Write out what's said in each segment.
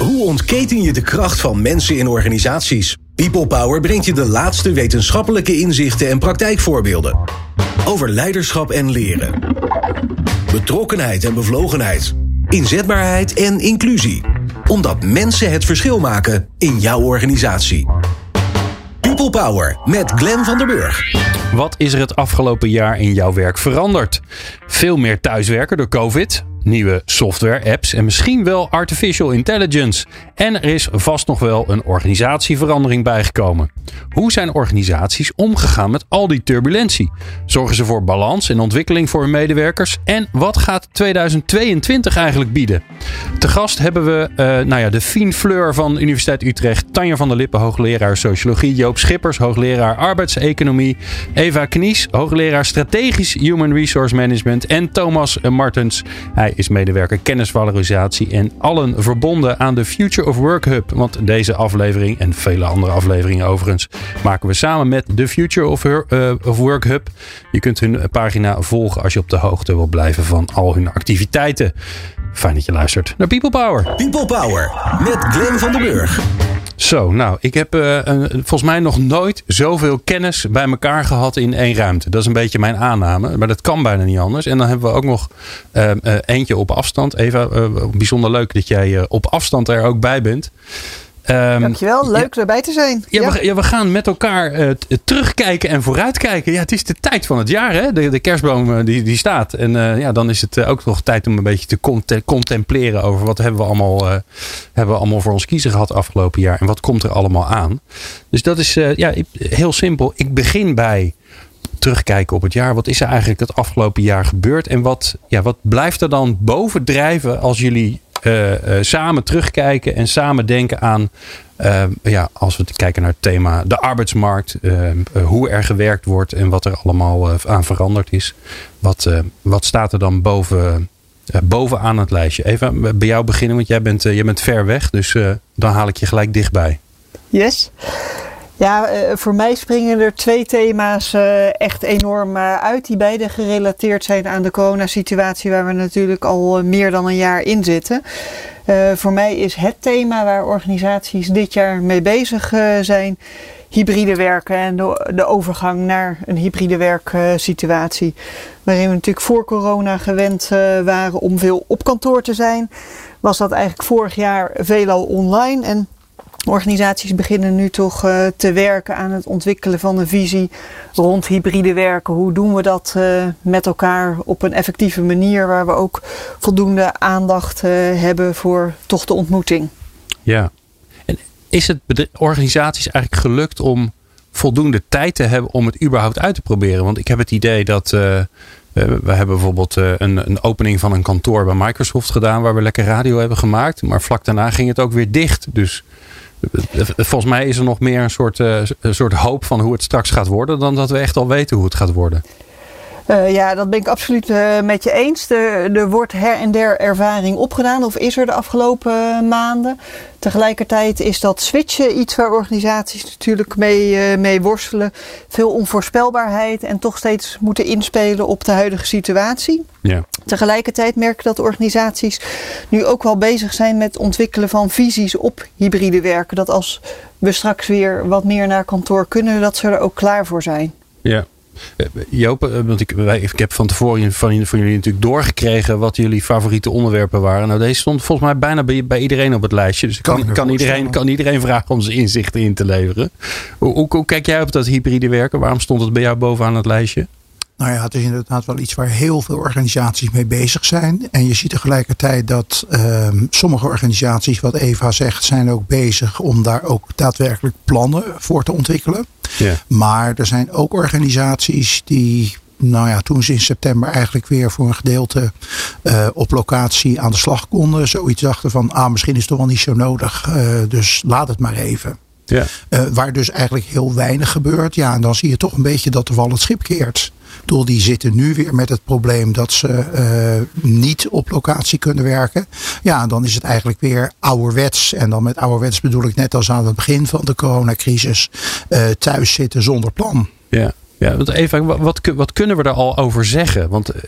Hoe ontketen je de kracht van mensen in organisaties? People Power brengt je de laatste wetenschappelijke inzichten en praktijkvoorbeelden. Over leiderschap en leren. Betrokkenheid en bevlogenheid. Inzetbaarheid en inclusie. Omdat mensen het verschil maken in jouw organisatie. People Power met Glenn van der Burg. Wat is er het afgelopen jaar in jouw werk veranderd? Veel meer thuiswerken door COVID nieuwe software, apps en misschien wel artificial intelligence. En er is vast nog wel een organisatieverandering bijgekomen. Hoe zijn organisaties omgegaan met al die turbulentie? Zorgen ze voor balans en ontwikkeling voor hun medewerkers? En wat gaat 2022 eigenlijk bieden? Te gast hebben we uh, nou ja, de Fien Fleur van Universiteit Utrecht, Tanja van der Lippen, hoogleraar sociologie, Joop Schippers, hoogleraar arbeidseconomie, Eva Knies, hoogleraar strategisch human resource management en Thomas Martens. Is medewerker kennisvalorisatie en allen verbonden aan de Future of Work Hub. Want deze aflevering en vele andere afleveringen overigens maken we samen met de Future of, uh, of Work Hub. Je kunt hun pagina volgen als je op de hoogte wil blijven van al hun activiteiten. Fijn dat je luistert naar People Power. People Power met Glenn van den Burg. Zo, nou, ik heb uh, volgens mij nog nooit zoveel kennis bij elkaar gehad in één ruimte. Dat is een beetje mijn aanname, maar dat kan bijna niet anders. En dan hebben we ook nog uh, eentje op afstand. Eva, bijzonder leuk dat jij op afstand er ook bij bent. Um, Dankjewel, leuk ja, erbij te zijn. Ja, ja. We, ja, we gaan met elkaar uh, terugkijken en vooruitkijken. Ja, het is de tijd van het jaar, hè? De, de kerstboom uh, die, die staat. En uh, ja, dan is het ook nog tijd om een beetje te contempleren over wat hebben we, allemaal, hebben we allemaal voor ons kiezen gehad afgelopen jaar. En wat komt er allemaal aan. Dus dat is ja, heel simpel. Ik begin bij terugkijken op het jaar. Wat is er eigenlijk het afgelopen jaar gebeurd? En wat, ja, wat blijft er dan bovendrijven als jullie uh, uh, samen terugkijken en samen denken aan, uh, ja, als we kijken naar het thema de arbeidsmarkt, hoe er gewerkt wordt en wat er allemaal aan veranderd is. Wat, wat staat er dan boven, bovenaan het lijstje? Even bij jou beginnen, want jij bent, jij bent ver weg, dus dan haal ik je gelijk dichtbij. Yes. Ja, eh, voor mij springen er twee thema's eh, echt enorm eh, uit, die beide gerelateerd zijn aan de coronasituatie waar we natuurlijk al meer dan een jaar in zitten. voor mij is het thema waar organisaties dit jaar mee bezig zijn, hybride werken en de, overgang naar een hybride werksituatie. Waarin we natuurlijk voor corona gewend waren om veel op kantoor te zijn, was dat eigenlijk vorig jaar veelal online en Organisaties beginnen nu toch uh, te werken aan het ontwikkelen van een visie rond hybride werken. Hoe doen we dat uh, met elkaar op een effectieve manier waar we ook voldoende aandacht uh, hebben voor toch de ontmoeting? Ja, en is het organisaties eigenlijk gelukt om voldoende tijd te hebben om het überhaupt uit te proberen? Want ik heb het idee dat. we hebben bijvoorbeeld een, een, opening van een kantoor bij Microsoft gedaan waar we lekker radio hebben gemaakt. Maar vlak daarna ging het ook weer dicht. Dus Volgens mij is er nog meer een soort, uh, soort hoop van hoe het straks gaat worden, dan dat we echt al weten hoe het gaat worden. Uh, ja, dat ben ik absoluut uh, met je eens. Er, er, wordt her en der ervaring opgedaan, of is er de afgelopen maanden. Tegelijkertijd is dat switchen iets waar organisaties natuurlijk mee, uh, mee worstelen. Veel onvoorspelbaarheid en toch steeds moeten inspelen op de huidige situatie. Ja. Tegelijkertijd merk ik dat organisaties nu ook wel bezig zijn met ontwikkelen van visies op hybride werken. Dat als we straks weer wat meer naar kantoor kunnen, dat ze er ook klaar voor zijn. Ja, eh, Joop, eh, want ik, wij, ik heb van tevoren van, van jullie natuurlijk doorgekregen wat jullie favoriete onderwerpen waren. Nou, deze stond volgens mij bijna bij, bij iedereen op het lijstje. Dus kan, kan, iedereen, kan iedereen vragen om zijn inzichten in te leveren. Hoe, hoe, hoe kijk jij op dat hybride werken? Waarom stond het bij jou bovenaan het lijstje? Nou ja, het is inderdaad wel iets waar heel veel organisaties mee bezig zijn. En je ziet tegelijkertijd dat um, sommige organisaties, wat Eva zegt, zijn ook bezig om daar ook daadwerkelijk plannen voor te ontwikkelen. Ja. Maar er zijn ook organisaties die nou ja, toen ze in september eigenlijk weer voor een gedeelte uh, op locatie aan de slag konden, zoiets dachten van, ah, misschien is het toch wel niet zo nodig, uh, dus laat het maar even. Ja. Uh, waar dus eigenlijk heel weinig gebeurt. Ja, en dan zie je toch een beetje dat de wal het schip keert. Doel die zitten nu weer met het probleem dat ze uh, niet op locatie kunnen werken. Ja, dan is het eigenlijk weer ouderwets. En dan met ouderwets bedoel ik net als aan het begin van de coronacrisis. Uh, thuis zitten zonder plan. Ja. Ja, want even, wat, wat kunnen we er al over zeggen? Want eh,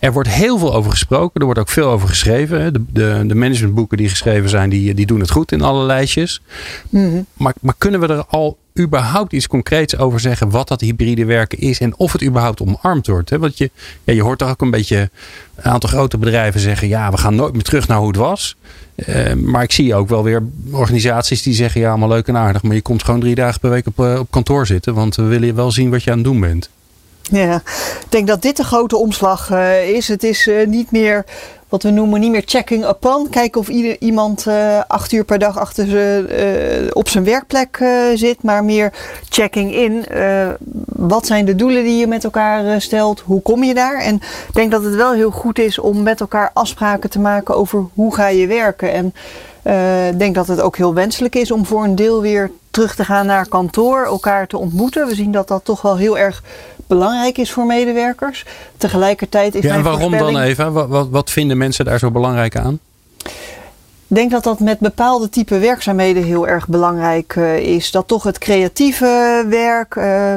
er wordt heel veel over gesproken. Er wordt ook veel over geschreven. De, de, de managementboeken die geschreven zijn, die, die doen het goed in alle lijstjes. Mhm. maar, maar kunnen we er al überhaupt iets concreets over zeggen wat dat hybride werken is en of het überhaupt omarmd wordt? Hè? Want je, ja, je hoort toch ook een beetje een aantal grote bedrijven zeggen: ja, we gaan nooit meer terug naar hoe het was. Uh, maar ik zie ook wel weer organisaties die zeggen: ja, allemaal leuk en aardig, maar je komt gewoon drie dagen per week op, uh, op kantoor zitten, want we willen wel zien wat je aan het doen bent. Ja, ik denk dat dit de grote omslag uh, is. Het is niet meer wat we noemen niet meer checking upon. Kijken of ieder, iemand uh, acht uur per dag achter ze, op zijn werkplek zit. Maar meer checking in. wat zijn de doelen die je met elkaar stelt? Hoe kom je daar? En ik denk dat het wel heel goed is om met elkaar afspraken te maken over hoe ga je werken. En ik denk dat het ook heel wenselijk is om voor een deel weer terug te gaan naar kantoor. Elkaar te ontmoeten. We zien dat dat toch wel heel erg belangrijk is voor medewerkers. Tegelijkertijd is ja, en waarom dan even? Wat, wat, wat vinden mensen daar zo belangrijk aan? Ik denk dat dat met bepaalde type werkzaamheden heel erg belangrijk uh, is. Dat toch het creatieve werk uh,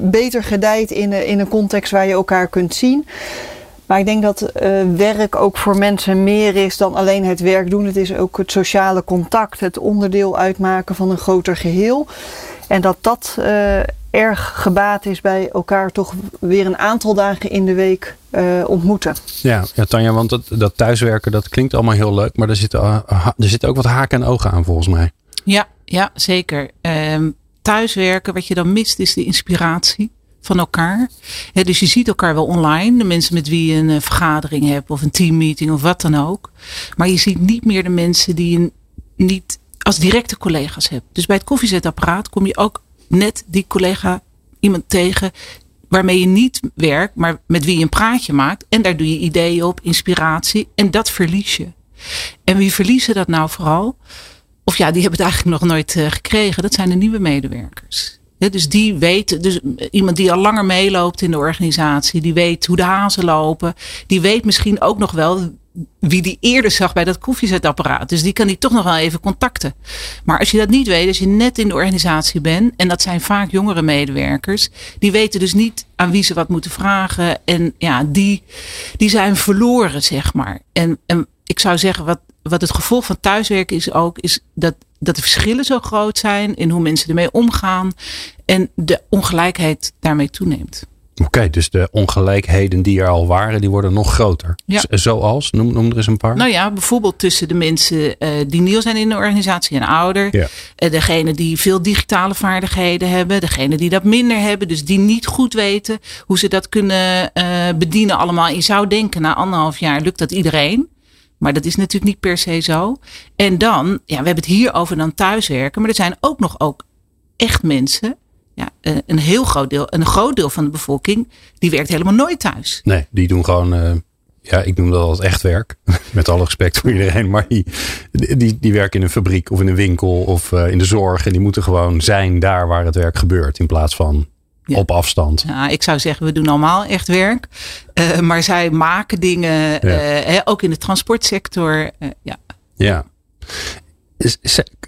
beter gedijt in, in een context waar je elkaar kunt zien. Maar ik denk dat uh, werk ook voor mensen meer is dan alleen het werk doen. Het is ook het sociale contact, het onderdeel uitmaken van een groter geheel. En dat dat erg gebaat is bij elkaar toch weer een aantal dagen in de week uh, ontmoeten. Ja, ja, Tanja, want dat, dat thuiswerken dat klinkt allemaal heel leuk, maar er zitten, uh, er zitten ook wat haken en ogen aan volgens mij. Ja, ja zeker. Um, thuiswerken, wat je dan mist, is de inspiratie van elkaar. Ja, dus je ziet elkaar wel online, de mensen met wie je een vergadering hebt of een teammeeting of wat dan ook. Maar je ziet niet meer de mensen die je niet als directe collega's hebt. Dus bij het koffiezetapparaat kom je ook net die collega iemand tegen waarmee je niet werkt, maar met wie je een praatje maakt. En daar doe je ideeën op, inspiratie. En dat verlies je. En wie verliezen dat nou vooral? Of ja, die hebben het eigenlijk nog nooit uh, gekregen. Dat zijn de nieuwe medewerkers. Dus die weten, dus iemand die al langer meeloopt in de organisatie, die weet hoe de hazen lopen. Die weet misschien ook nog wel wie die eerder zag bij dat koffiezetapparaat. Dus die kan die toch nog wel even contacten. Maar als je dat niet weet, als je net in de organisatie bent, en dat zijn vaak jongere medewerkers, die weten dus niet aan wie ze wat moeten vragen. En ja, die, die zijn verloren, zeg maar. En, en ik zou zeggen, wat, wat het gevolg van thuiswerken is ook, is dat, dat de verschillen zo groot zijn in hoe mensen ermee omgaan. En de ongelijkheid daarmee toeneemt. Oké, okay, dus de ongelijkheden die er al waren, die worden nog groter. Ja. Zoals? Noem, noem er eens een paar. Nou ja, bijvoorbeeld tussen de mensen uh, die nieuw zijn in de organisatie en ouder. Ja. Uh, degene die veel digitale vaardigheden hebben. Degene die dat minder hebben. Dus die niet goed weten hoe ze dat kunnen uh, bedienen allemaal. Je zou denken, na anderhalf jaar lukt dat iedereen. Maar dat is natuurlijk niet per se zo. En dan, ja, we hebben het hier over dan thuiswerken. Maar er zijn ook nog ook echt mensen ja, een heel groot deel, een groot deel van de bevolking, die werkt helemaal nooit thuis. Nee, die doen gewoon, uh, ja, ik noem dat als echt werk. Met alle respect voor iedereen. Maar die, die, die werken in een fabriek of in een winkel of uh, in de zorg. En die moeten gewoon zijn daar waar het werk gebeurt. In plaats van ja. op afstand. Ja, ik zou zeggen, we doen allemaal echt werk. Uh, maar zij maken dingen, ja. hè, ook in de transportsector. ja. ja.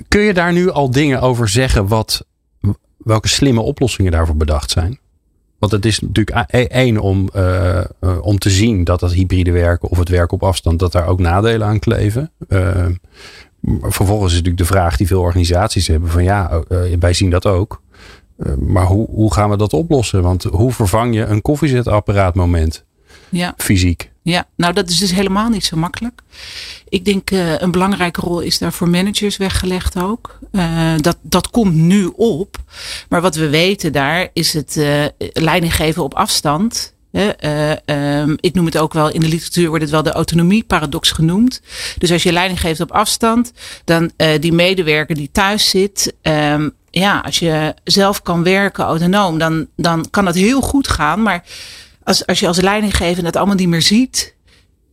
Kun je daar nu al dingen over zeggen wat welke slimme oplossingen daarvoor bedacht zijn. Want het is natuurlijk één om, uh, om te zien dat dat hybride werken of het werken op afstand, dat daar ook nadelen aan kleven. Uh, vervolgens is natuurlijk de vraag die veel organisaties hebben van ja, wij zien dat ook. maar hoe, hoe gaan we dat oplossen? Want hoe vervang je een koffiezetapparaatmoment ja. fysiek? Ja, nou dat is dus helemaal niet zo makkelijk. Ik denk uh, een belangrijke rol is daar voor managers weggelegd ook. Uh, dat, dat komt nu op. Maar wat we weten daar is het uh, leiding geven op afstand. Um, ik noem het ook wel, in de literatuur wordt het wel de autonomieparadox genoemd. Dus als je leiding geeft op afstand, dan die medewerker die thuis zit, um, ja, als je zelf kan werken autonoom, dan, dan kan dat heel goed gaan. Maar als, als je als leidinggevende het allemaal niet meer ziet,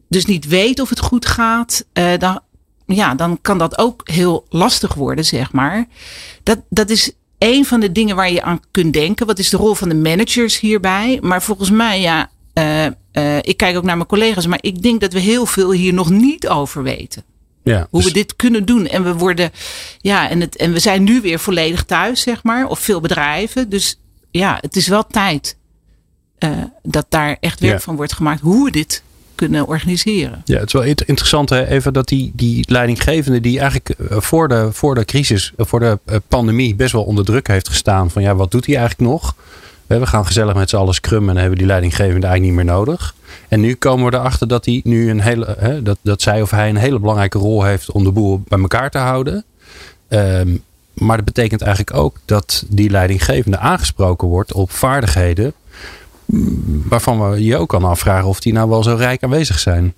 dus niet weet of het goed gaat, uh, dan, ja, dan kan dat ook heel lastig worden, zeg maar. Dat, dat is een van de dingen waar je aan kunt denken. Wat is de rol van de managers hierbij? Maar volgens mij, ja, uh, uh, ik kijk ook naar mijn collega's, maar ik denk dat we heel veel hier nog niet over weten. Ja, hoe dus... we dit kunnen doen. En we worden, ja, en, het, en we zijn nu weer volledig thuis, zeg maar. Of veel bedrijven. Dus ja, het is wel tijd dat daar echt werk van wordt gemaakt. Hoe we dit kunnen organiseren. Ja, het is wel interessant hè, even dat die, die leidinggevende die eigenlijk eh, voor de, voor de crisis, eh, voor de pandemie best wel onder druk heeft gestaan. Van ja, wat doet hij eigenlijk nog? We gaan gezellig met z'n allen scrummen en dan hebben die leidinggevende eigenlijk niet meer nodig. En nu komen we erachter dat, hij nu een hele, hè, dat, dat zij of hij een hele belangrijke rol heeft om de boel bij elkaar te houden. Um, maar dat betekent eigenlijk ook dat die leidinggevende aangesproken wordt op vaardigheden waarvan we je ook kan afvragen of die nou wel zo rijk aanwezig zijn.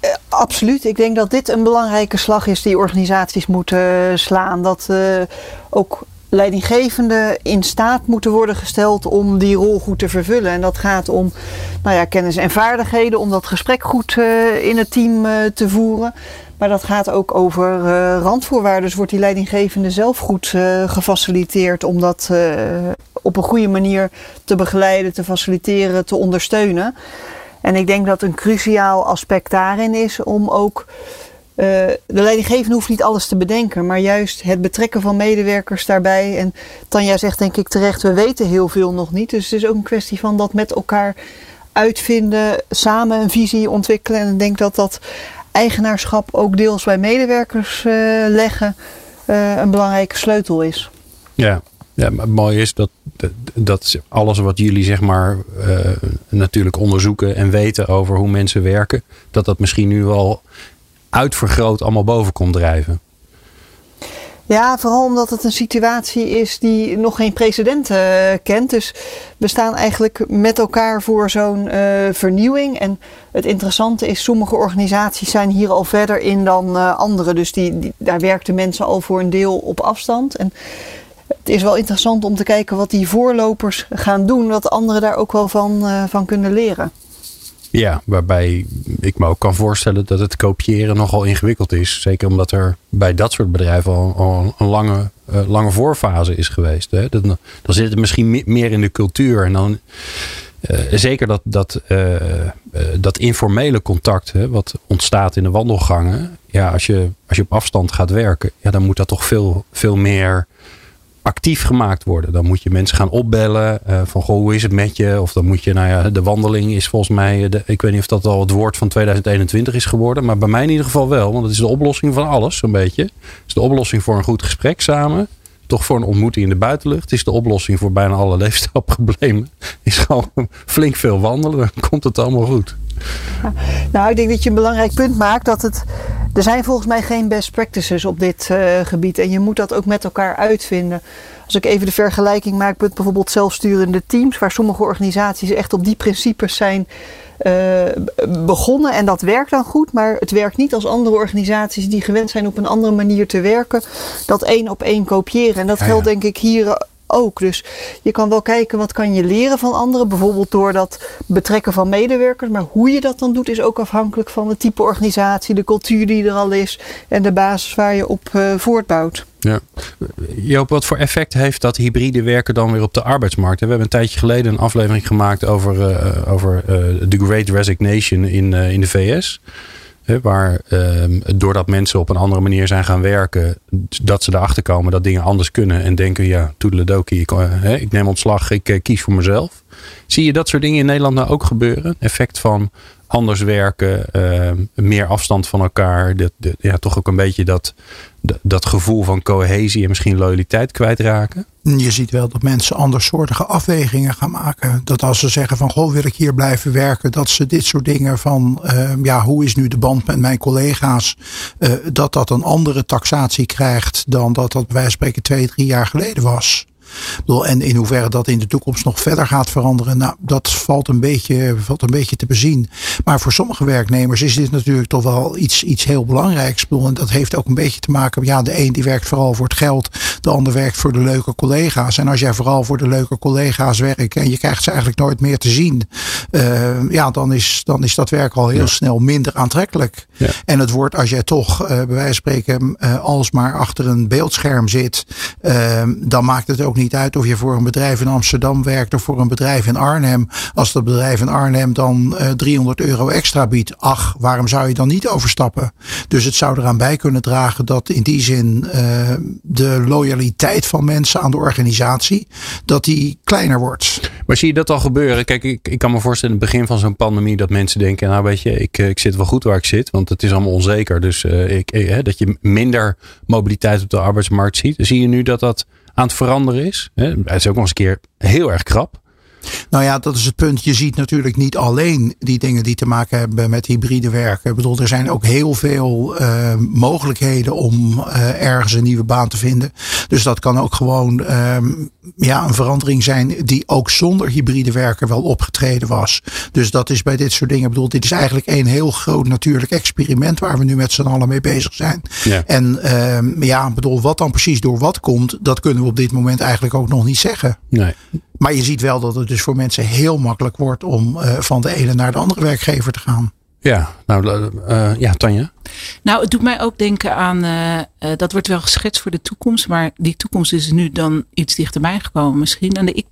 Eh, absoluut. Ik denk dat dit een belangrijke slag is die organisaties moeten slaan. Dat uh, ook leidinggevenden in staat moeten worden gesteld om die rol goed te vervullen. En dat gaat om nou ja, kennis en vaardigheden, om dat gesprek goed in het team te voeren. Maar dat gaat ook over uh, randvoorwaarden. Dus wordt die leidinggevende zelf goed gefaciliteerd om dat op een goede manier te begeleiden, te faciliteren, te ondersteunen. En ik denk dat een cruciaal aspect daarin is om ook. De leidinggevende hoeft niet alles te bedenken, maar juist het betrekken van medewerkers daarbij. En Tanja zegt denk ik terecht, we weten heel veel nog niet. Dus het is ook een kwestie van dat met elkaar uitvinden, samen een visie ontwikkelen. En ik denk dat dat eigenaarschap ook deels bij medewerkers uh, leggen uh, een belangrijke sleutel is. Ja, ja, maar het mooie is dat, dat alles wat jullie zeg maar uh, natuurlijk onderzoeken en weten over hoe mensen werken, dat dat misschien nu wel uitvergroot allemaal boven komt drijven. Ja, vooral omdat het een situatie is die nog geen precedent uh, kent. Dus we staan eigenlijk met elkaar voor zo'n uh, vernieuwing. En het interessante is, sommige organisaties zijn hier al verder in dan uh, andere. Dus die, daar werkten mensen al voor een deel op afstand. En het is wel interessant om te kijken wat die voorlopers gaan doen, wat anderen daar ook wel van, van kunnen leren. Ja, waarbij ik me ook kan voorstellen dat het kopiëren nogal ingewikkeld is. Zeker omdat er bij dat soort bedrijven al, een lange, uh, lange voorfase is geweest. Hè. Dan, dan zit het misschien meer in de cultuur. En dan uh, zeker dat, dat, dat informele contact, hè, wat ontstaat in de wandelgangen. Ja, als je, als je op afstand gaat werken, ja, dan moet dat toch veel, veel meer actief gemaakt worden. Dan moet je mensen gaan opbellen uh, van goh, hoe is het met je? Of dan moet je, nou ja, de wandeling is volgens mij, de, ik weet niet of dat al het woord van 2021 is geworden, maar bij mij in ieder geval wel, want het is de oplossing van alles, zo'n beetje. Het is de oplossing voor een goed gesprek samen. Toch voor een ontmoeting in de buitenlucht. Het is de oplossing voor bijna alle leefstijlproblemen. Is gewoon flink veel wandelen, dan komt het allemaal goed. Nou, ik denk dat je een belangrijk punt maakt dat het. Er zijn volgens mij geen best practices op dit uh, gebied. En je moet dat ook met elkaar uitvinden. Als ik even de vergelijking maak met bijvoorbeeld zelfsturende teams, waar sommige organisaties echt op die principes zijn uh, begonnen. En dat werkt dan goed, maar het werkt niet als andere organisaties die gewend zijn op een andere manier te werken, dat één op één kopiëren. En dat geldt denk ik hier ook. Dus je kan wel kijken wat kan je leren van anderen. Bijvoorbeeld door dat betrekken van medewerkers. Maar hoe je dat dan doet is ook afhankelijk van het type organisatie, de cultuur die er al is en de basis waar je op uh, voortbouwt. Ja. Joop, wat voor effect heeft dat hybride werken dan weer op de arbeidsmarkt? We hebben een tijdje geleden een aflevering gemaakt over, uh, over The Great Resignation in, in de VS waar ehm, doordat mensen op een andere manier zijn gaan werken, dat ze erachter komen dat dingen anders kunnen en denken, ja, toedeledokie, ik, uh, ik neem ontslag, ik uh, kies voor mezelf. Zie je dat soort dingen in Nederland nou ook gebeuren? Effect van anders werken, uh, meer afstand van elkaar. De, ja, toch ook een beetje dat, dat gevoel van cohesie en misschien loyaliteit kwijtraken. Je ziet wel dat mensen andersoortige afwegingen gaan maken. Dat als ze zeggen van goh wil ik hier blijven werken. Dat ze dit soort dingen van uh, ja hoe is nu de band met mijn collega's. Uh, dat dat een andere taxatie krijgt dan dat dat bij wijze van spreken twee, drie jaar geleden was. En in hoeverre dat in de toekomst nog verder gaat veranderen, nou, dat valt een beetje, valt een beetje te bezien. Maar voor sommige werknemers is dit natuurlijk toch wel iets, iets heel belangrijks. En dat heeft ook een beetje te maken, ja, de een die werkt vooral voor het geld, de ander werkt voor de leuke collega's. En als jij vooral voor de leuke collega's werkt en je krijgt ze eigenlijk nooit meer te zien, uh, ja, dan is, dan is dat werk al heel ja. snel minder aantrekkelijk. Ja. En het wordt, als jij toch uh, bij wijze van spreken uh, alsmaar achter een beeldscherm zit, dan maakt het ook niet uit of je voor een bedrijf in Amsterdam werkt of voor een bedrijf in Arnhem. Als dat bedrijf in Arnhem dan uh, 300 euro extra biedt, ach, waarom zou je dan niet overstappen? Dus het zou eraan bij kunnen dragen dat in die zin uh, de loyaliteit van mensen aan de organisatie, dat die kleiner wordt. Maar zie je dat al gebeuren? Kijk, ik, ik kan me voorstellen in het begin van zo'n pandemie dat mensen denken, nou weet je, ik, ik zit wel goed waar ik zit, want het is allemaal onzeker. Dus ik, eh, dat je minder mobiliteit op de arbeidsmarkt ziet. Zie je nu dat dat aan het veranderen is? Hè? Het is ook nog eens een keer heel erg krap. Nou ja, dat is het punt. Je ziet natuurlijk niet alleen die dingen die te maken hebben met hybride werken. Ik bedoel, er zijn ook heel veel uh, mogelijkheden om uh, ergens een nieuwe baan te vinden. Dus dat kan ook gewoon uh, ja, een verandering zijn die ook zonder hybride werken wel opgetreden was. Dus dat is bij dit soort dingen. Ik bedoel, dit is eigenlijk een heel groot natuurlijk experiment waar we nu met z'n allen mee bezig zijn. Ja. En ehm, ja, bedoel, wat dan precies door wat komt, dat kunnen we op dit moment eigenlijk ook nog niet zeggen. Nee. Maar je ziet wel dat het dus voor mensen heel makkelijk wordt om uh, van de ene naar de andere werkgever te gaan. Ja, nou uh, ja, Tanja. Nou, het doet mij ook denken aan, uh, uh, dat wordt wel geschetst voor de toekomst, maar die toekomst is nu dan iets dichterbij gekomen, misschien aan de.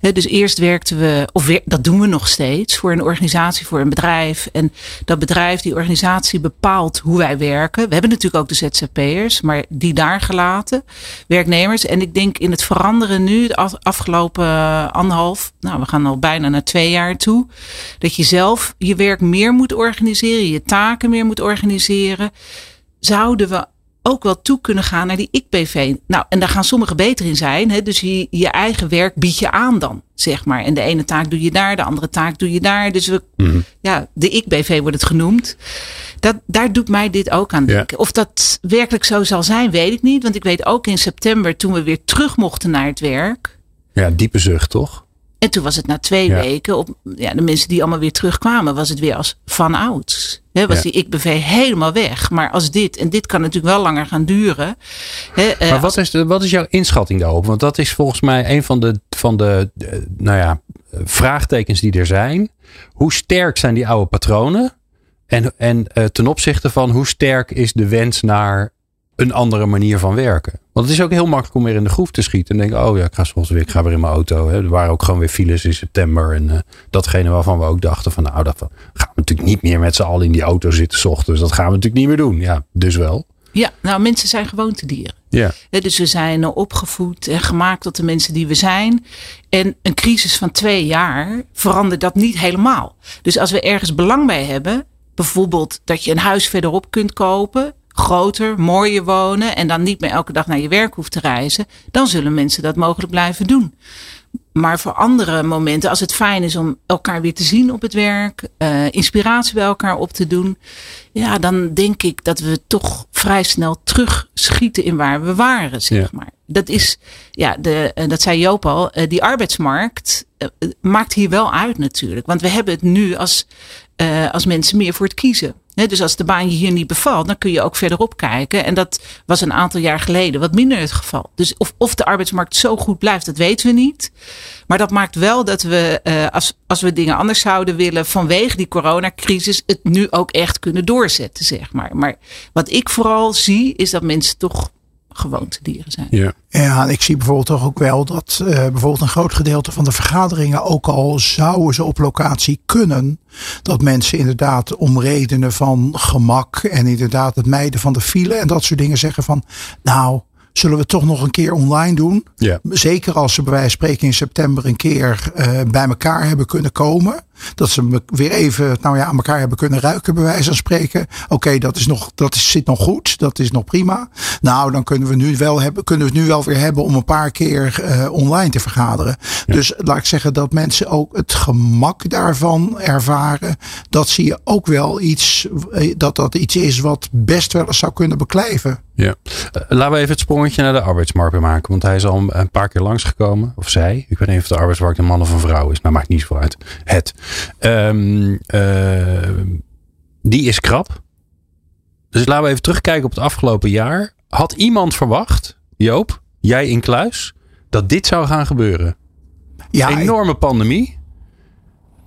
He, dus eerst werkten we, of dat doen we nog steeds, voor een organisatie, voor een bedrijf. En dat bedrijf, die organisatie bepaalt hoe wij werken. We hebben natuurlijk ook de ZZP'ers, maar die daar gelaten, werknemers. En ik denk in het veranderen nu, de afgelopen anderhalf, nou we gaan al bijna naar twee jaar toe, dat je zelf je werk meer moet organiseren, je taken meer moet organiseren, zouden we ook wel toe kunnen gaan naar die ik-BV. Nou, en daar gaan sommigen beter in zijn. Hè? Dus je, je eigen werk bied je aan dan, zeg maar. En de ene taak doe je daar, de andere taak doe je daar. Dus we, mm. ja, de ik-BV wordt het genoemd. Dat, daar doet mij dit ook aan denken. Ja. Of dat werkelijk zo zal zijn, weet ik niet. Want ik weet ook in september, toen we weer terug mochten naar het werk. Ja, diepe zucht, toch? En toen was het na twee ja. weken, op ja, de mensen die allemaal weer terugkwamen, was het weer als van ouds. He, was ja. die ik-BV helemaal weg. Maar als dit, en dit kan natuurlijk wel langer gaan duren. He, uh, maar wat is, de, wat is jouw inschatting daarop? Want dat is volgens mij een van de, van de, de nou ja, vraagtekens die er zijn. Hoe sterk zijn die oude patronen? En, en uh, ten opzichte van hoe sterk is de wens naar een andere manier van werken. Want het is ook heel makkelijk om weer in de groef te schieten. En denken, oh ja, ik ga zoals weer, ik ga weer in mijn auto. Hè. Er waren ook gewoon weer files in september. En uh, datgene waarvan we ook dachten van, nou, dat gaan we natuurlijk niet meer met z'n allen in die auto zitten s ochtends. Dat gaan we natuurlijk niet meer doen. Ja, dus wel. Ja, nou mensen zijn gewoontedieren. Ja. Dus we zijn opgevoed en gemaakt tot de mensen die we zijn. En een crisis van twee jaar verandert dat niet helemaal. Dus als we ergens belang bij hebben, bijvoorbeeld dat je een huis verderop kunt kopen, groter, mooier wonen en dan niet meer elke dag naar je werk hoeft te reizen, dan zullen mensen dat mogelijk blijven doen. Maar voor andere momenten, als het fijn is om elkaar weer te zien op het werk, uh, inspiratie bij elkaar op te doen, ja, dan denk ik dat we toch vrij snel terugschieten in waar we waren, zeg ja. maar. Dat is, ja, de, dat zei Joop al, uh, die arbeidsmarkt maakt hier wel uit natuurlijk. Want we hebben het nu als, als mensen meer voor het kiezen. Dus als de baan je hier niet bevalt, dan kun je ook verderop kijken. En dat was een aantal jaar geleden wat minder het geval. Dus of, of de arbeidsmarkt zo goed blijft, dat weten we niet. Maar dat maakt wel dat we, uh, als, als we dingen anders zouden willen vanwege die coronacrisis, het nu ook echt kunnen doorzetten, zeg maar. Maar wat ik vooral zie, is dat mensen toch gewoontedieren zijn. Ja. ja, ik zie bijvoorbeeld toch ook wel dat uh, bijvoorbeeld een groot gedeelte van de vergaderingen, ook al zouden ze op locatie kunnen, dat mensen inderdaad om redenen van gemak en inderdaad het mijden van de file en dat soort dingen zeggen van, nou, zullen we toch nog een keer online doen. Ja. Zeker als ze bij wijze van spreken in september een keer uh, bij elkaar hebben kunnen komen. Dat ze weer even nou ja, aan elkaar hebben kunnen ruiken, bij wijze van spreken. Oké, okay, dat, is nog, dat is, zit nog goed, dat is nog prima. Nou, dan kunnen we, nu wel hebben, kunnen we het nu wel weer hebben om een paar keer uh, online te vergaderen. Ja. Dus laat ik zeggen dat mensen ook het gemak daarvan ervaren. Dat zie je ook wel iets, dat dat iets is wat best wel eens zou kunnen beklijven. Ja, uh, laten we even het sprongetje naar de arbeidsmarkt maken. Want hij is al een paar keer langsgekomen. Of zij. Ik weet niet of de arbeidsmarkt een man of een vrouw is. Maar maakt niet zo uit. Het. Um, uh, die is krap. Dus laten we even terugkijken op het afgelopen jaar. Had iemand verwacht, Joop, jij in Kluis, dat dit zou gaan gebeuren? Ja, Enorme ik... pandemie.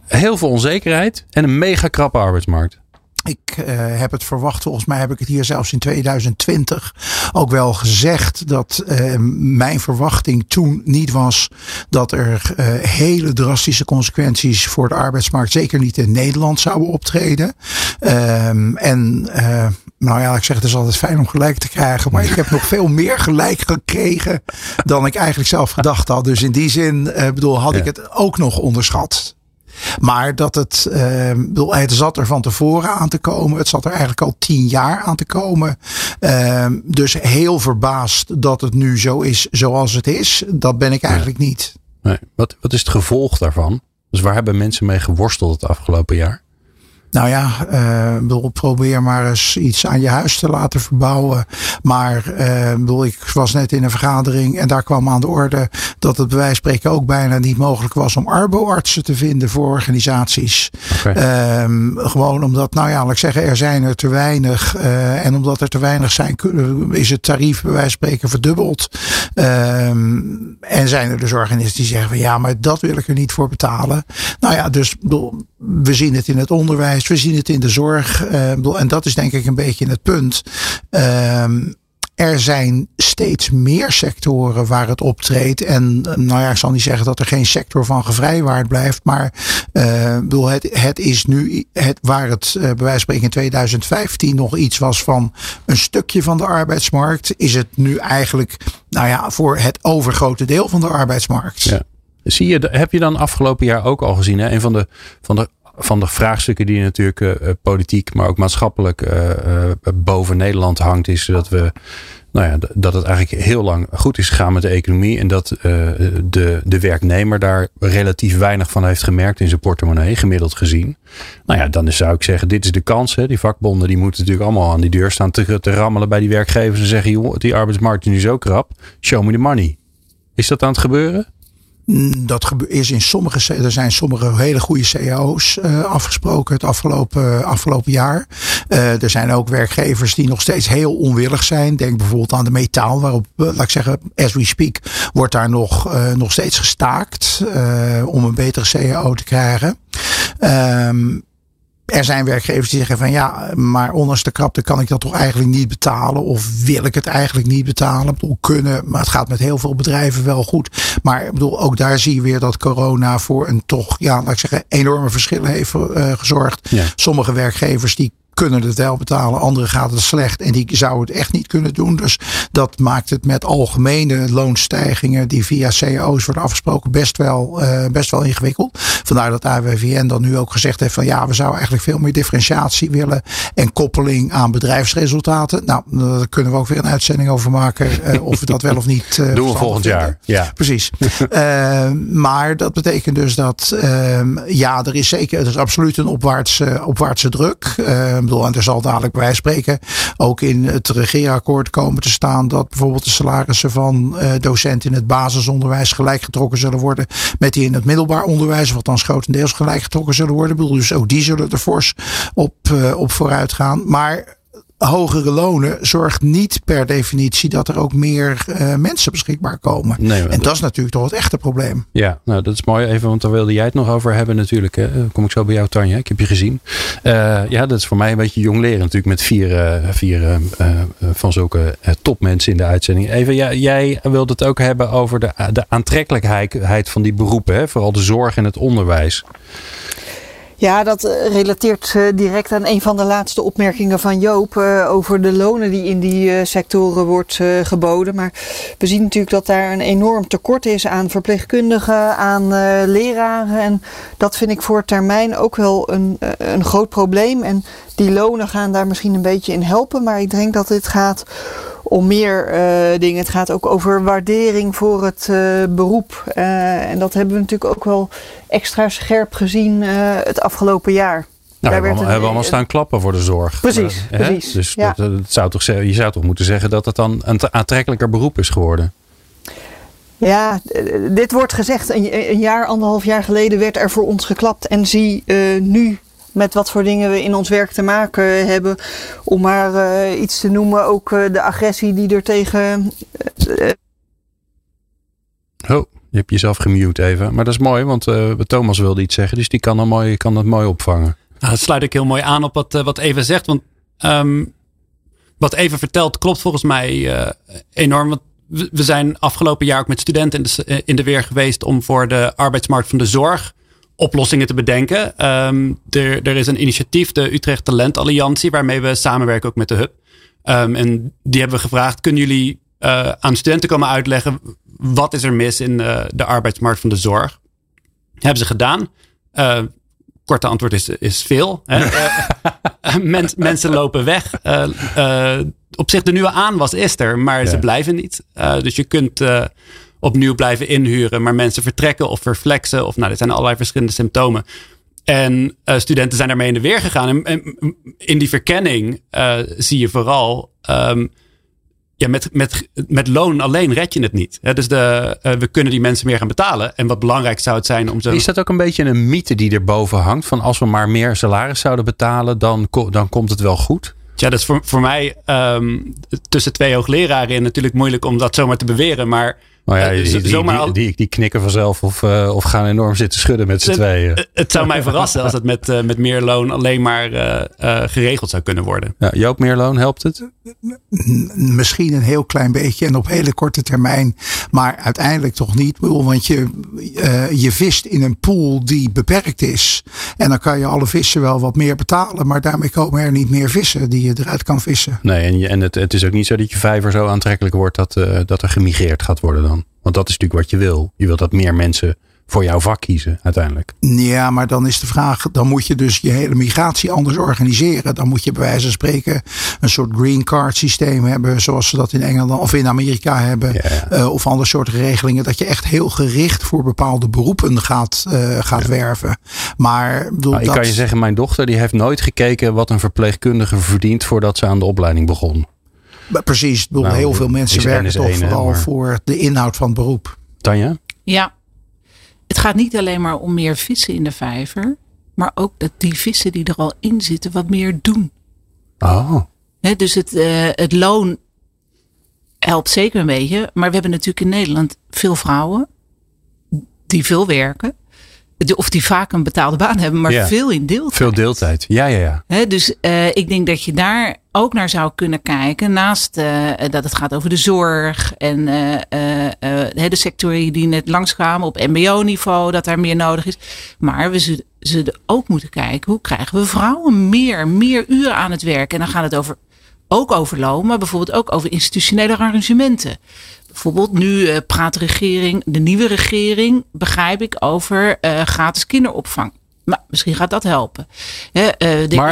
Heel veel onzekerheid. En een mega krappe arbeidsmarkt. Ik uh, heb het verwacht, volgens mij heb ik het hier zelfs in 2020 ook wel gezegd dat uh, mijn verwachting toen niet was dat er uh, hele drastische consequenties voor de arbeidsmarkt, zeker niet in Nederland, zouden optreden. Um, en nou ja, ik zeg het is altijd fijn om gelijk te krijgen. Maar ik heb nog veel meer gelijk gekregen dan ik eigenlijk zelf gedacht had. Dus in die zin, bedoel, had ik het ook nog onderschat. Maar dat het, bedoel, het zat er van tevoren aan te komen. Het zat er eigenlijk al tien jaar aan te komen. Uh, dus heel verbaasd dat het nu zo is zoals het is. Dat ben ik eigenlijk niet. Nee. Wat, wat is het gevolg daarvan? Dus waar hebben mensen mee geworsteld het afgelopen jaar? Nou ja, uh, bedoel, probeer maar eens iets aan je huis te laten verbouwen. Maar uh, bedoel, ik was net in een vergadering en daar kwam aan de orde dat het bij wijze van spreken ook bijna niet mogelijk was om arboartsen te vinden voor organisaties. Okay. Um, gewoon omdat, nou ja, laat ik zeggen, er zijn er te weinig. Uh, en omdat er te weinig zijn, is het tarief bij wijze van spreken verdubbeld. Um, en zijn er dus organisaties die zeggen van ja, maar dat wil ik er niet voor betalen. Nou ja, dus bedoel, we zien het in het onderwijs we zien het in de zorg. Uh, en dat is denk ik een beetje het punt. Uh, er zijn steeds meer sectoren waar het optreedt. En nou ja, ik zal niet zeggen dat er geen sector van gevrijwaard blijft. Maar uh, bedoel, het, het is nu het, waar het bij wijze van spreken in 2015 nog iets was van een stukje van de arbeidsmarkt. Is het nu eigenlijk, nou ja, voor het overgrote deel van de arbeidsmarkt. Ja. Zie je, heb je dan afgelopen jaar ook al gezien? Hè? Een van de, van de van de vraagstukken die natuurlijk uh, politiek, maar ook maatschappelijk uh, boven Nederland hangt, is dat we. Nou ja, dat het eigenlijk heel lang goed is gegaan met de economie. En dat de, de werknemer daar relatief weinig van heeft gemerkt in zijn portemonnee, gemiddeld gezien. Nou ja, dan zou ik zeggen, dit is de kans. Hè. Die vakbonden die moeten natuurlijk allemaal aan die deur staan te, te rammelen bij die werkgevers. En zeggen, joh, die arbeidsmarkt is nu zo krap. Show me the money. Is dat aan het gebeuren? Dat is in sommige, er zijn sommige hele goede cao's uh, afgesproken het afgelopen, afgelopen jaar. Uh, er zijn ook werkgevers die nog steeds heel onwillig zijn. Denk bijvoorbeeld aan de metaal, waarop, uh, laat ik zeggen, as we speak, wordt daar nog, nog steeds gestaakt om een betere cao te krijgen. Um, er zijn werkgevers die zeggen van ja, maar ondanks de krapte kan ik dat toch eigenlijk niet betalen. Of wil ik het eigenlijk niet betalen. Ik bedoel, kunnen, maar het gaat met heel veel bedrijven wel goed. Maar ik bedoel, ook daar zie je weer dat corona voor een toch, ja, laat ik zeggen, enorme verschillen heeft uh, gezorgd. Ja. Sommige werkgevers die kunnen het wel betalen, anderen gaat het slecht en die zouden het echt niet kunnen doen. Dus dat maakt het met algemene loonstijgingen die via cao's worden afgesproken best wel, uh, best wel ingewikkeld. Vandaar dat AWVN dan nu ook gezegd heeft van ja, we zouden eigenlijk veel meer differentiatie willen en koppeling aan bedrijfsresultaten. Nou, daar kunnen we ook weer een uitzending over maken uh, of we dat wel of niet uh, doen we volgend vinden. jaar. Ja, precies. maar dat betekent dus dat ehm, ja, er is zeker, er is absoluut een opwaartse, opwaartse druk en er zal dadelijk bij spreken ook in het regeerakkoord komen te staan dat bijvoorbeeld de salarissen van uh, docenten in het basisonderwijs gelijk getrokken zullen worden met die in het middelbaar onderwijs, wat dan grotendeels gelijk getrokken zullen worden. Ik bedoel, dus ook die zullen er fors op, uh, op vooruit gaan. Maar hogere lonen zorgt niet per definitie dat er ook meer uh, mensen beschikbaar komen. Nee, en dat, is natuurlijk toch het echte probleem. Ja, nou dat is mooi even, want daar wilde jij het nog over hebben natuurlijk. Hè. Dan kom ik zo bij jou Tanja, ik heb je gezien. Uh, ja, dat is voor mij een beetje jong leren natuurlijk met vier, uh, vier van zulke topmensen in de uitzending. Even, ja, jij wilde het ook hebben over de, de aantrekkelijkheid van die beroepen, hè? vooral de zorg en het onderwijs. Ja, dat eh, relateert uh, direct aan een van de laatste opmerkingen van Joop uh, over de lonen die in die sectoren wordt geboden. Maar we zien natuurlijk dat daar een enorm tekort is aan verpleegkundigen, aan leraren. En dat vind ik voor termijn ook wel een, een groot probleem. En die lonen gaan daar misschien een beetje in helpen. Maar ik denk dat dit gaat om meer uh, dingen. Het gaat ook over waardering voor het uh, beroep. Uh, en dat hebben we natuurlijk ook wel extra scherp gezien het afgelopen jaar. Nou, Daar we hebben we allemaal staan klappen voor de zorg. Precies, precies. Dus ja. dat, dat, zou toch, je zou toch moeten zeggen dat het dan een aantrekkelijker beroep is geworden? Ja, dit wordt gezegd. Een, een jaar, anderhalf jaar geleden werd er voor ons geklapt. En zie nu met wat voor dingen we in ons werk te maken hebben. Om maar uh, iets te noemen, ook uh, de agressie die er tegen. Uh, oh, je hebt jezelf gemute even. Maar dat is mooi, want Thomas wilde iets zeggen, dus die kan, dan mooi, kan dat mooi opvangen. Nou, dat sluit ik heel mooi aan op wat, wat Eva zegt. Want um, wat Eva vertelt klopt volgens mij enorm. Want we zijn afgelopen jaar ook met studenten in de, in de weer geweest om voor de arbeidsmarkt van de zorg oplossingen te bedenken. Ehm, er, er is een initiatief, de Utrecht Talent Alliantie, waarmee we samenwerken ook met de Hub. Ehm, en die hebben we gevraagd, kunnen jullie uh, aan studenten komen uitleggen wat is er mis in uh, de arbeidsmarkt van de zorg? Hebben ze gedaan. Uh, korte antwoord is, is veel. Hè? Mens, mensen lopen weg. op zich de nieuwe aanwas is er, maar ja. ze blijven niet. dus je kunt opnieuw blijven inhuren, maar mensen vertrekken of verflexen. Of nou, er zijn allerlei verschillende symptomen. En uh, studenten zijn daarmee in de weer gegaan. En, en in die verkenning uh, zie je vooral. Um, ja, met, met, met loon alleen red je het niet. Dus de, uh, we kunnen die mensen meer gaan betalen. En wat belangrijk zou het zijn om zo. Is dat ook een beetje een mythe die erboven hangt? Van als we maar meer salaris zouden betalen, dan, dan komt het wel goed? Ja, dat is voor, voor mij um, tussen twee hoogleraren in natuurlijk moeilijk om dat zomaar te beweren. Maar nou ja, die, die, die, die, die knikken vanzelf of, uh, of gaan enorm zitten schudden met z'n tweeën. Het, het zou mij verrassen als het met, uh, met meer loon alleen maar uh, geregeld zou kunnen worden. Ja, Joop, meer loon helpt het? Misschien een heel klein beetje en op hele korte termijn. Maar uiteindelijk toch niet. Want je, je vist in een pool die beperkt is. En dan kan je alle vissen wel wat meer betalen. Maar daarmee komen er niet meer vissen die je eruit kan vissen. Nee, en, je, en het, het is ook niet zo dat je vijver zo aantrekkelijk wordt dat, dat er gemigreerd gaat worden dan. Want dat is natuurlijk wat je wil. Je wilt dat meer mensen voor jouw vak kiezen uiteindelijk. Ja, maar dan is de vraag, dan moet je dus je hele migratie anders organiseren. Dan moet je bij wijze van spreken een soort green card systeem hebben, zoals ze dat in Engeland of in Amerika hebben. Ja. Uh, of andere soorten regelingen, dat je echt heel gericht voor bepaalde beroepen gaat, uh, gaat ja. werven. Maar bedoel, nou, ik dat... kan je zeggen, mijn dochter die heeft nooit gekeken wat een verpleegkundige verdient voordat ze aan de opleiding begon. Precies. Bedoel, nou, heel veel mensen werken toch vooral maar... voor de inhoud van het beroep. Tanja? Ja. Het gaat niet alleen maar om meer vissen in de vijver. Maar ook dat die vissen die er al in zitten wat meer doen. Oh. He, dus het, uh, het loon helpt zeker een beetje. Maar we hebben natuurlijk in Nederland veel vrouwen. Die veel werken of die vaak een betaalde baan hebben, maar ja. veel in deeltijd. Veel deeltijd, ja, ja, ja. He, dus uh, ik denk dat je daar ook naar zou kunnen kijken. Naast uh, dat het gaat over de zorg en uh, de sectoren die net langskwamen op MBO-niveau, dat daar meer nodig is. Maar we zullen, zullen ook moeten kijken hoe krijgen we vrouwen meer, meer uren aan het werk. En dan gaat het over ook over loon, maar bijvoorbeeld ook over institutionele arrangementen. Bijvoorbeeld nu uh, praat de regering, de nieuwe regering, begrijp ik, over uh, gratis kinderopvang. Maar misschien gaat dat helpen. He, uh, maar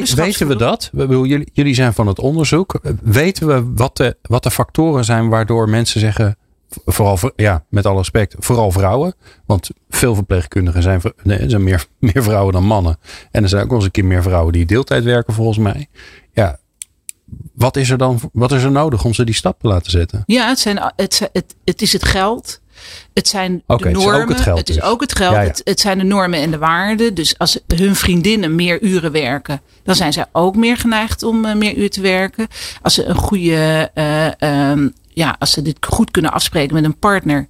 is, weten we dat? Jullie, jullie zijn van het onderzoek. Weten we wat de, wat de factoren zijn waardoor mensen zeggen vooral, ja, met alle respect, vooral vrouwen. Want veel verpleegkundigen zijn, nee, zijn meer, meer vrouwen dan mannen. En er zijn ook wel eens een keer meer vrouwen die deeltijd werken, volgens mij. Ja, wat is er dan wat is er nodig om ze die stap te laten zetten? Ja, het, zijn, het, het, het is het geld. Het zijn okay, de normen. Het is ook het geld. Het, is dus. ook het, geld. Ja, ja. Het, het, zijn de normen en de waarden. Dus als hun vriendinnen meer uren werken, dan zijn zij ook meer geneigd om uh, meer uren te werken. Als ze een goede, uh, um, ja, als ze dit goed kunnen afspreken met een partner,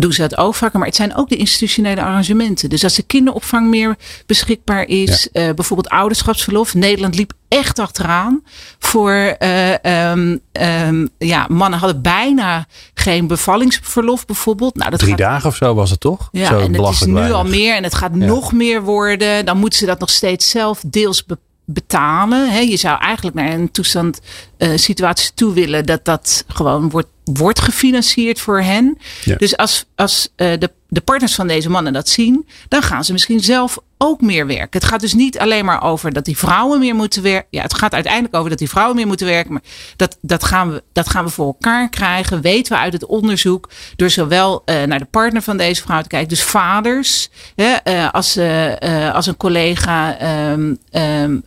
doen ze dat ook vaker. Maar het zijn ook de institutionele arrangementen. Dus als de kinderopvang meer beschikbaar is. Ja. Uh, bijvoorbeeld ouderschapsverlof. Nederland liep echt achteraan. Voor uh, um, um, ja, mannen hadden bijna geen bevallingsverlof bijvoorbeeld. Nou, dat Drie gaat, dagen of zo was het toch? Ja, zo en het is nu weinig. al meer. En het gaat ja. nog meer worden. Dan moeten ze dat nog steeds zelf deels bepalen betalen. He, je zou eigenlijk naar een toestand, uh, situatie toe willen dat dat gewoon wordt, wordt gefinancierd voor hen. Ja. Dus als, als uh, de, de partners van deze mannen dat zien, dan gaan ze misschien zelf ook meer werken. Het gaat dus niet alleen maar over dat die vrouwen meer moeten werken. Ja, het gaat uiteindelijk over dat die vrouwen meer moeten werken. Maar dat, dat, gaan, we, dat gaan we voor elkaar krijgen. Weten we uit het onderzoek. Door zowel uh, naar de partner van deze vrouw te kijken. Dus vaders. Hè, uh, als, uh, als een collega, um, een,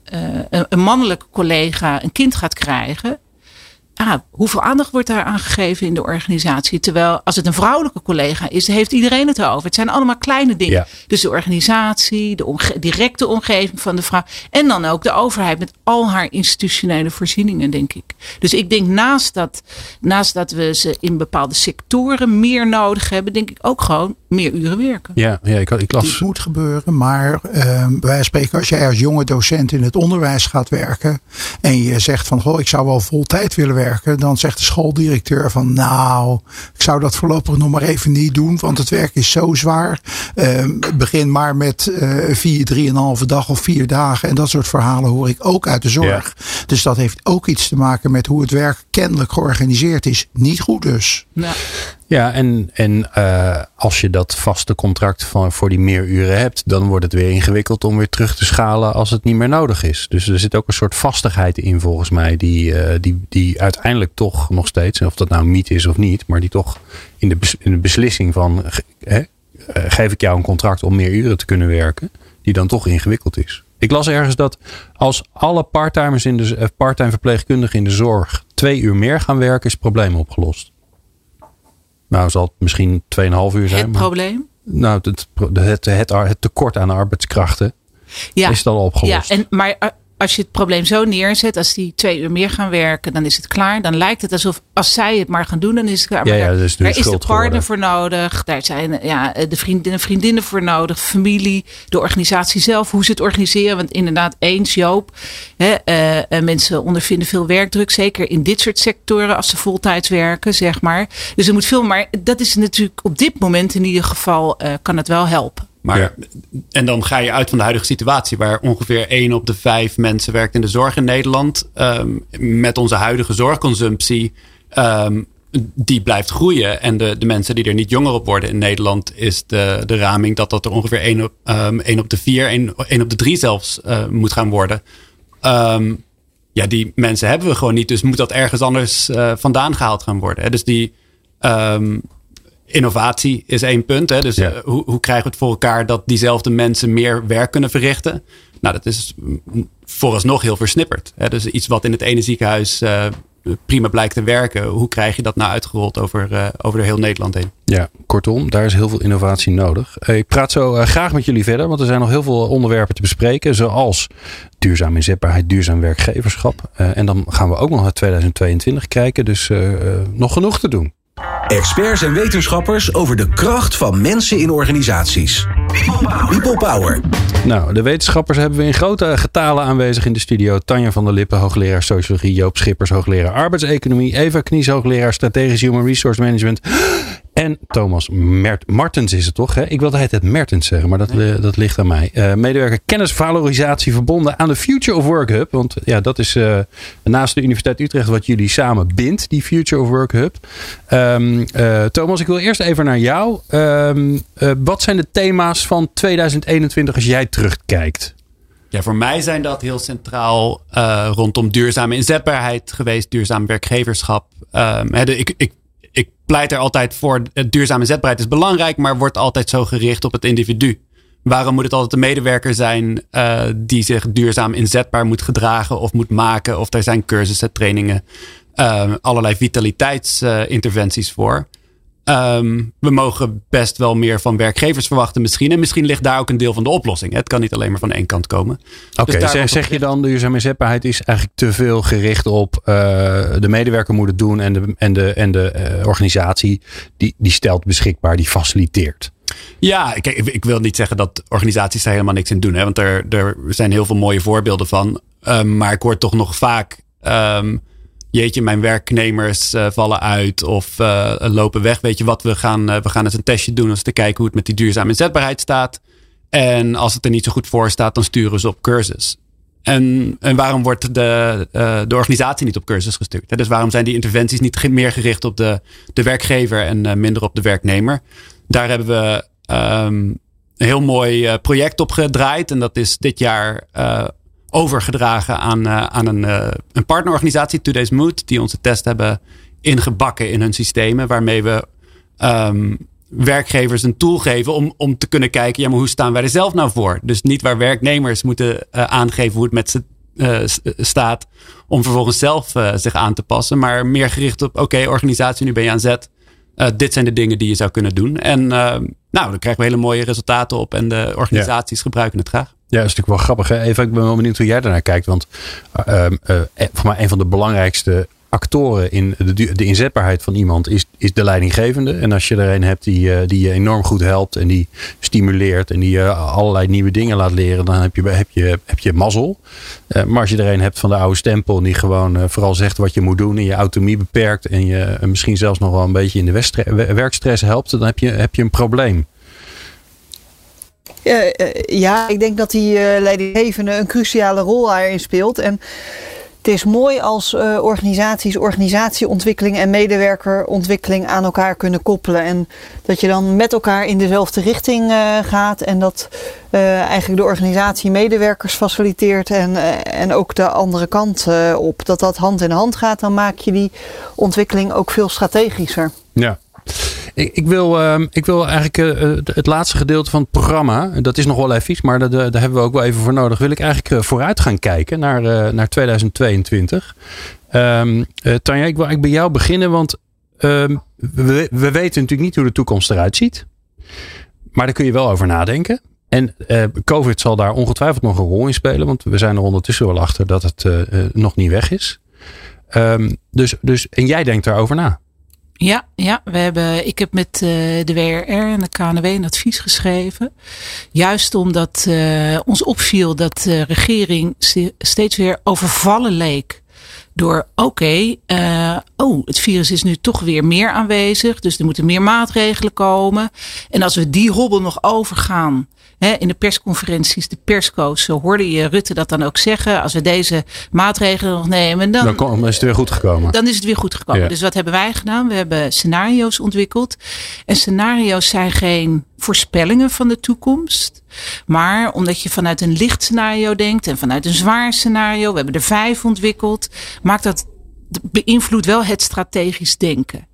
een mannelijke collega een kind gaat krijgen ah, hoeveel aandacht wordt daar aan gegeven in de organisatie? Terwijl als het een vrouwelijke collega is, heeft iedereen het erover. Het zijn allemaal kleine dingen. Ja. Dus de organisatie, de omge directe omgeving van de vrouw. En dan ook de overheid met al haar institutionele voorzieningen, denk ik. Dus ik denk naast dat, naast dat we ze in bepaalde sectoren meer nodig hebben, denk ik ook gewoon meer uren werken. Ja, ja ik, ik las. Het moet gebeuren, maar uh, wij spreken als jij als jonge docent in het onderwijs gaat werken en je zegt van goh, ik zou wel vol tijd willen werken werken, dan zegt de schooldirecteur van nou, ik zou dat voorlopig nog maar even niet doen, want het werk is zo zwaar. Uh, begin maar met uh, vier, drieënhalve dag of vier dagen. En dat soort verhalen hoor ik ook uit de zorg. Dus dat heeft ook iets te maken met hoe het werk kennelijk georganiseerd is. Niet goed dus. Ja. Ja, en, en uh, als je dat vaste contract van, voor die meer uren hebt, dan wordt het weer ingewikkeld om weer terug te schalen als het niet meer nodig is. Dus er zit ook een soort vastigheid in volgens mij, die, uh, die, die uiteindelijk toch nog steeds, of dat nou niet is of niet, maar die toch in de, in de beslissing van hè, uh, geef ik jou een contract om meer uren te kunnen werken, die dan toch ingewikkeld is. Ik las ergens dat als alle parttimers in de parttime verpleegkundigen in de zorg twee uur meer gaan werken, is het probleem opgelost. Nou, zal het misschien 2,5 uur zijn. Het probleem? Nou, het, het, het, het, tekort aan arbeidskrachten ja. is dan al opgelost. Ja, en, maar als je het probleem zo neerzet, als die twee uur meer gaan werken, dan is het klaar. Dan lijkt het alsof als zij het maar gaan doen, dan is het klaar. Ja, ja, dus daar is de partner voor nodig. Daar zijn ja, de vriendinnen, vriendinnen voor nodig. Familie, de organisatie zelf, hoe ze het organiseren. Want inderdaad, eens Joop, hè, uh, mensen ondervinden veel werkdruk. Zeker in dit soort sectoren als ze voltijds werken, zeg maar. Dus er moet veel, maar dat is natuurlijk op dit moment in ieder geval, uh, kan het wel helpen. Maar, En dan ga je uit van de huidige situatie, waar ongeveer 1 op de 5 mensen werkt in de zorg in Nederland. Um, met onze huidige zorgconsumptie, um, die blijft groeien. En de, de mensen die er niet jonger op worden in Nederland, is de, de raming dat dat er ongeveer 1 op, um, 1 op de 4, 1, 1 op de 3 zelfs uh, moet gaan worden. ja, die mensen hebben we gewoon niet, dus moet dat ergens anders uh, vandaan gehaald gaan worden. Hè? Dus die innovatie is één punt. Hè? Dus ja. uh, hoe, hoe krijgen we het voor elkaar dat diezelfde mensen meer werk kunnen verrichten? Nou, dat is vooralsnog heel versnipperd. Hè? Dus iets wat in het ene ziekenhuis uh, prima blijkt te werken. Hoe krijg je dat nou uitgerold over, uh, over heel Nederland heen? Ja, kortom, daar is heel veel innovatie nodig. Ik praat zo graag met jullie verder, want er zijn nog heel veel onderwerpen te bespreken. Zoals duurzaam inzetbaarheid, duurzaam werkgeverschap. en dan gaan we ook nog naar 2022 kijken. Dus nog genoeg te doen. Experts en wetenschappers over de kracht van mensen in organisaties. People Power. Nou, de wetenschappers hebben we in grote getalen aanwezig in de studio. Tanja van der Lippen, hoogleraar sociologie. Joop Schippers, hoogleraar arbeidseconomie. Eva Knies, hoogleraar strategisch human resource management. En Thomas Mert Martens is het toch? Hè? Ik wilde het Mertens zeggen, maar dat, nee. dat ligt aan mij. Uh, medewerker kennisvalorisatie verbonden aan de Future of Work Hub. Want ja, dat is uh, naast de Universiteit Utrecht wat jullie samen bindt, die Future of Work Hub. Um, uh, Thomas, ik wil eerst even naar jou. Um, wat zijn de thema's van 2021 als jij terugkijkt? Ja, voor mij zijn dat heel centraal rondom duurzame inzetbaarheid geweest, duurzaam werkgeverschap. Um, he, de, ik, ik ik pleit er altijd voor. Duurzame zetbaarheid is belangrijk, maar wordt altijd zo gericht op het individu. Waarom moet het altijd de medewerker zijn uh, die zich duurzaam inzetbaar moet gedragen of moet maken? Of er zijn cursussen, trainingen, uh, allerlei vitaliteitsinterventies voor. Um, we mogen best wel meer van werkgevers verwachten misschien. En misschien ligt daar ook een deel van de oplossing. Het kan niet alleen maar van één kant komen. Oké, okay, dus zeg, zeg je dan duurzame inzetbaarheid is eigenlijk te veel gericht op uh, de medewerker moet het doen en de, en de, en de uh, organisatie die, die stelt beschikbaar, die faciliteert. Ja, kijk, ik wil niet zeggen dat organisaties daar helemaal niks in doen. Hè, want er, er zijn heel veel mooie voorbeelden van. Um, maar ik hoor toch nog vaak... Um, jeetje, mijn werknemers uh, vallen uit of uh, lopen weg. Weet je wat, we gaan, uh, we gaan eens een testje doen om te kijken hoe het met die duurzame inzetbaarheid staat. En als het er niet zo goed voor staat, dan sturen ze op cursus. En, en waarom wordt de, de organisatie niet op cursus gestuurd? Dus waarom zijn die interventies niet meer gericht op de, de werkgever en minder op de werknemer? Daar hebben we um, een heel mooi project op gedraaid. En dat is dit jaar overgedragen aan, uh, aan een, uh, een partnerorganisatie, Today's Mood, die onze test hebben ingebakken in hun systemen, waarmee we um, werkgevers een tool geven om, om te kunnen kijken, ja, maar hoe staan wij er zelf nou voor? Dus niet waar werknemers moeten uh, aangeven hoe het met ze staat, om vervolgens zelf zich aan te passen, maar meer gericht op, oké, okay, organisatie, nu ben je aan zet. dit zijn de dingen die je zou kunnen doen. En nou, dan krijgen we hele mooie resultaten op en de organisaties ja. gebruiken het graag. Ja, dat is natuurlijk wel grappig. Hè? Even, ik ben wel benieuwd hoe jij daarnaar kijkt. Want uh, uh, voor mij een van de belangrijkste actoren in de, de inzetbaarheid van iemand is, is de leidinggevende. En als je er een hebt die, eh, die je enorm goed helpt en die stimuleert en die je allerlei nieuwe dingen laat leren, dan heb je, heb je, heb je mazzel. Maar als je er een hebt van de oude stempel die gewoon vooral zegt wat je moet doen en je autonomie beperkt en je misschien zelfs nog wel een beetje in de werkstress helpt, dan heb je, heb je een probleem. Ja, ik denk dat die leidinggevende een cruciale rol daarin speelt. En het is mooi als uh, organisaties organisatieontwikkeling en medewerkerontwikkeling aan elkaar kunnen koppelen. En dat je dan met elkaar in dezelfde richting gaat. En dat eigenlijk de organisatie medewerkers faciliteert en, en ook de andere kant op. Dat dat hand in hand gaat, dan maak je die ontwikkeling ook veel strategischer. Ja. Ik, ik, wil, uh, ik wil eigenlijk uh, het laatste gedeelte van het programma, dat is nog wel even iets, maar daar, daar hebben we ook wel even voor nodig. Wil ik eigenlijk uh, vooruit gaan kijken naar, naar 2022. Um, Tanja, ik wil eigenlijk bij jou beginnen, want ehm, we, we weten natuurlijk niet hoe de toekomst eruit ziet. Maar daar kun je wel over nadenken. En COVID zal daar ongetwijfeld nog een rol in spelen, want we zijn er ondertussen wel achter dat het nog niet weg is. Dus, dus, en jij denkt daarover na. Ja, ja we hebben, ik heb met uh, de WRR en de KNW een advies geschreven. Juist omdat uh, ons opviel dat de regering steeds weer overvallen leek. Door oké, uh, oh, het virus is nu toch weer meer aanwezig. Dus er moeten meer maatregelen komen. En als we die hobbel nog overgaan in de persconferenties, de persco's, zo hoorde je Rutte dat dan ook zeggen. Als we deze maatregelen nog nemen, dan, dan is het weer goed gekomen. Dan is het weer goed gekomen. Dus wat hebben wij gedaan? We hebben scenario's ontwikkeld. En scenario's zijn geen voorspellingen van de toekomst. Maar omdat je vanuit een licht scenario denkt en vanuit een zwaar scenario, we hebben er vijf ontwikkeld, maakt dat beïnvloedt wel het strategisch denken.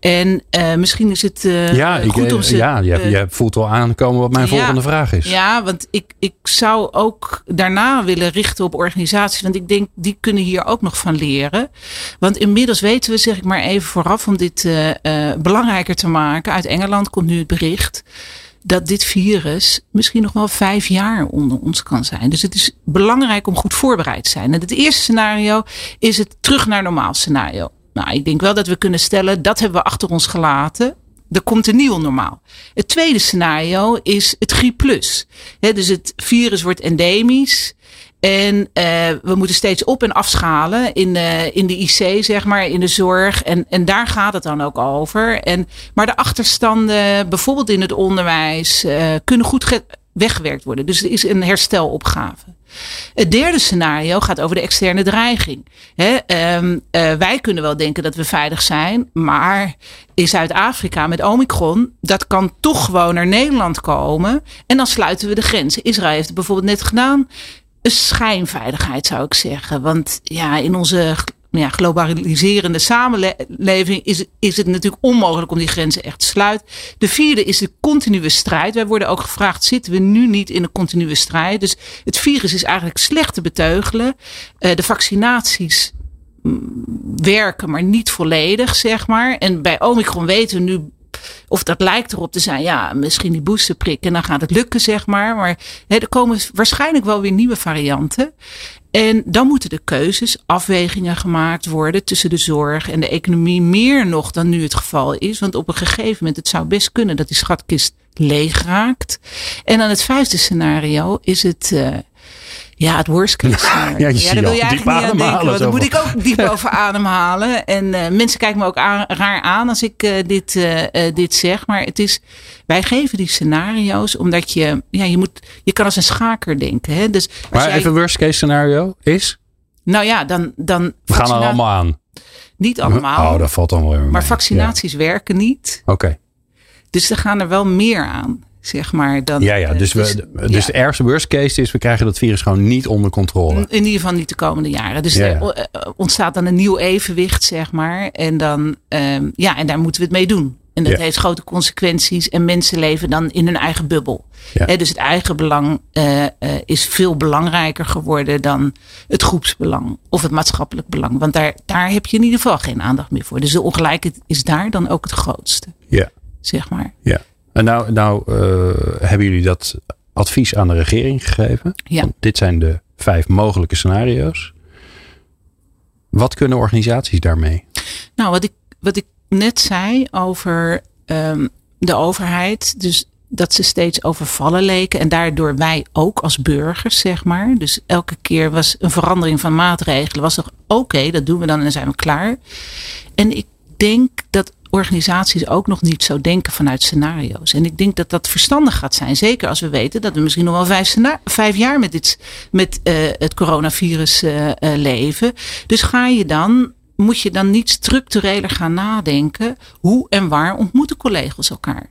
En uh, misschien is het uh, ja, goed om ze... Ja, je, je voelt wel aankomen wat mijn volgende vraag is. Ja, want ik, ik zou ook daarna willen richten op organisaties. Want ik denk, die kunnen hier ook nog van leren. Want inmiddels weten we, zeg ik maar even vooraf, om dit belangrijker te maken. Uit Engeland komt nu het bericht dat dit virus misschien nog wel vijf jaar onder ons kan zijn. Dus het is belangrijk om goed voorbereid te zijn. En het eerste scenario is het terug naar normaal scenario. Nou, ik denk wel dat we kunnen stellen dat hebben we achter ons gelaten. Er komt een nieuw normaal. Het tweede scenario is het griep plus. dus het virus wordt endemisch. En uh, we moeten steeds op en afschalen in de, in de IC, zeg maar, in de zorg. En, en daar gaat het dan ook over. En, maar de achterstanden, bijvoorbeeld in het onderwijs, uh, kunnen goed weggewerkt worden. Dus er is een herstelopgave. Het derde scenario gaat over de externe dreiging. Uh, wij kunnen wel denken dat we veilig zijn, maar in Zuid-Afrika met Omicron, dat kan toch gewoon naar Nederland komen. En dan sluiten we de grenzen. Israël heeft het bijvoorbeeld net gedaan een schijnveiligheid, zou ik zeggen. Want ja, in onze ja, globaliserende samenleving is, is het natuurlijk onmogelijk om die grenzen echt te sluiten. De vierde is de continue strijd. Wij worden ook gevraagd, zitten we nu niet in een continue strijd? Dus het virus is eigenlijk slecht te beteugelen. Uh, de vaccinaties mm, werken, maar niet volledig, zeg maar. En bij Omicron weten we nu of dat lijkt erop te zijn, ja, misschien die boosterprik en dan gaat het lukken, zeg maar. Maar hè, er komen waarschijnlijk wel weer nieuwe varianten. En dan moeten de keuzes, afwegingen gemaakt worden tussen de zorg en de economie. Meer nog dan nu het geval is. Want op een gegeven moment, het zou best kunnen dat die schatkist leeg raakt. En dan het vijfde scenario is het. Uh, ja, het worst case Ja, je ja, daar wil je eigenlijk niet aan denken. Want dan moet ik ook diep over ademhalen. En uh, mensen kijken me ook aan, raar aan als ik uh, dit, uh, dit zeg. Maar het is, wij geven die scenario's omdat je, ja, je moet, je kan als een schaker denken. Hè? Dus maar jij, even worst case scenario is? Nou ja, dan. dan We gaan er allemaal aan. Niet allemaal. Oh, dat valt allemaal Maar vaccinaties ja. werken niet. Oké. Okay. Dus er gaan er wel meer aan zeg maar. Dan, ja, ja, dus, we, dus, dus de ergste worst case is, we krijgen dat virus gewoon niet onder controle. In ieder geval niet de komende jaren. Dus ja, ja. er eh, ontstaat dan een nieuw evenwicht, zeg maar. En dan, um, ja, en daar moeten we het mee doen. En dat heeft grote consequenties. En mensen leven dan in hun eigen bubbel. Dus het eigen belang uh, uh, is veel belangrijker geworden dan het groepsbelang of het maatschappelijk belang. Want daar, daar heb je in ieder geval geen aandacht meer voor. Dus de ongelijkheid is daar dan ook het grootste. Ja. Zeg maar. Ja. En nou, nou uh, hebben jullie dat advies aan de regering gegeven? Ja. Want dit zijn de vijf mogelijke scenario's. wat kunnen organisaties daarmee? Nou, wat ik, wat ik net zei over um, de overheid. Dus dat ze steeds overvallen leken. En daardoor wij ook als burgers, zeg maar. Dus elke keer was een verandering van maatregelen. Was toch oké, dat doen we dan en dan zijn we klaar. En ik denk dat organisaties ook nog niet zo denken vanuit scenario's. En ik denk dat dat verstandig gaat zijn. Zeker als we weten dat we misschien nog wel vijf, vijf jaar met, dit, met uh, het coronavirus uh, leven. Dus ga je dan moet je dan niet structureler gaan nadenken. Hoe en waar ontmoeten collega's elkaar?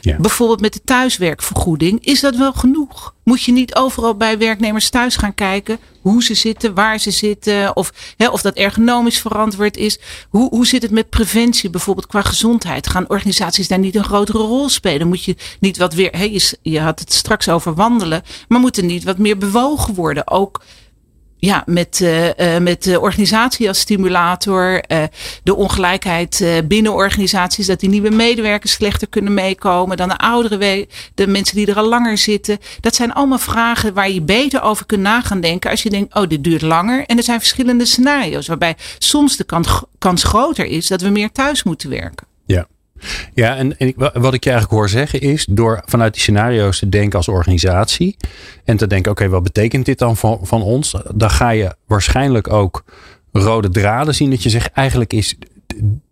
Ja. Bijvoorbeeld met de thuiswerkvergoeding. Is dat wel genoeg? Moet je niet overal bij werknemers thuis gaan kijken hoe ze zitten, waar ze zitten, of, hè, of dat ergonomisch verantwoord is? Hoe, hoe zit het met preventie, bijvoorbeeld qua gezondheid? Gaan organisaties daar niet een grotere rol spelen? Moet je niet wat weer, hè, je, je had het straks over wandelen, maar moet er niet wat meer bewogen worden? Ook ja, met, uh, met de organisatie als stimulator. Uh, de ongelijkheid binnen organisaties. Dat die nieuwe medewerkers slechter kunnen meekomen dan de oudere, de mensen die er al langer zitten. Dat zijn allemaal vragen waar je beter over kunt nagaan denken. Als je denkt, oh, dit duurt langer. En er zijn verschillende scenario's. Waarbij soms de kans, kans groter is dat we meer thuis moeten werken. Ja. En, en wat ik je eigenlijk hoor zeggen is, door vanuit die scenario's te denken als organisatie en te denken, oké, wat betekent dit dan van, van ons? Dan ga je waarschijnlijk ook rode draden zien dat je zegt, eigenlijk is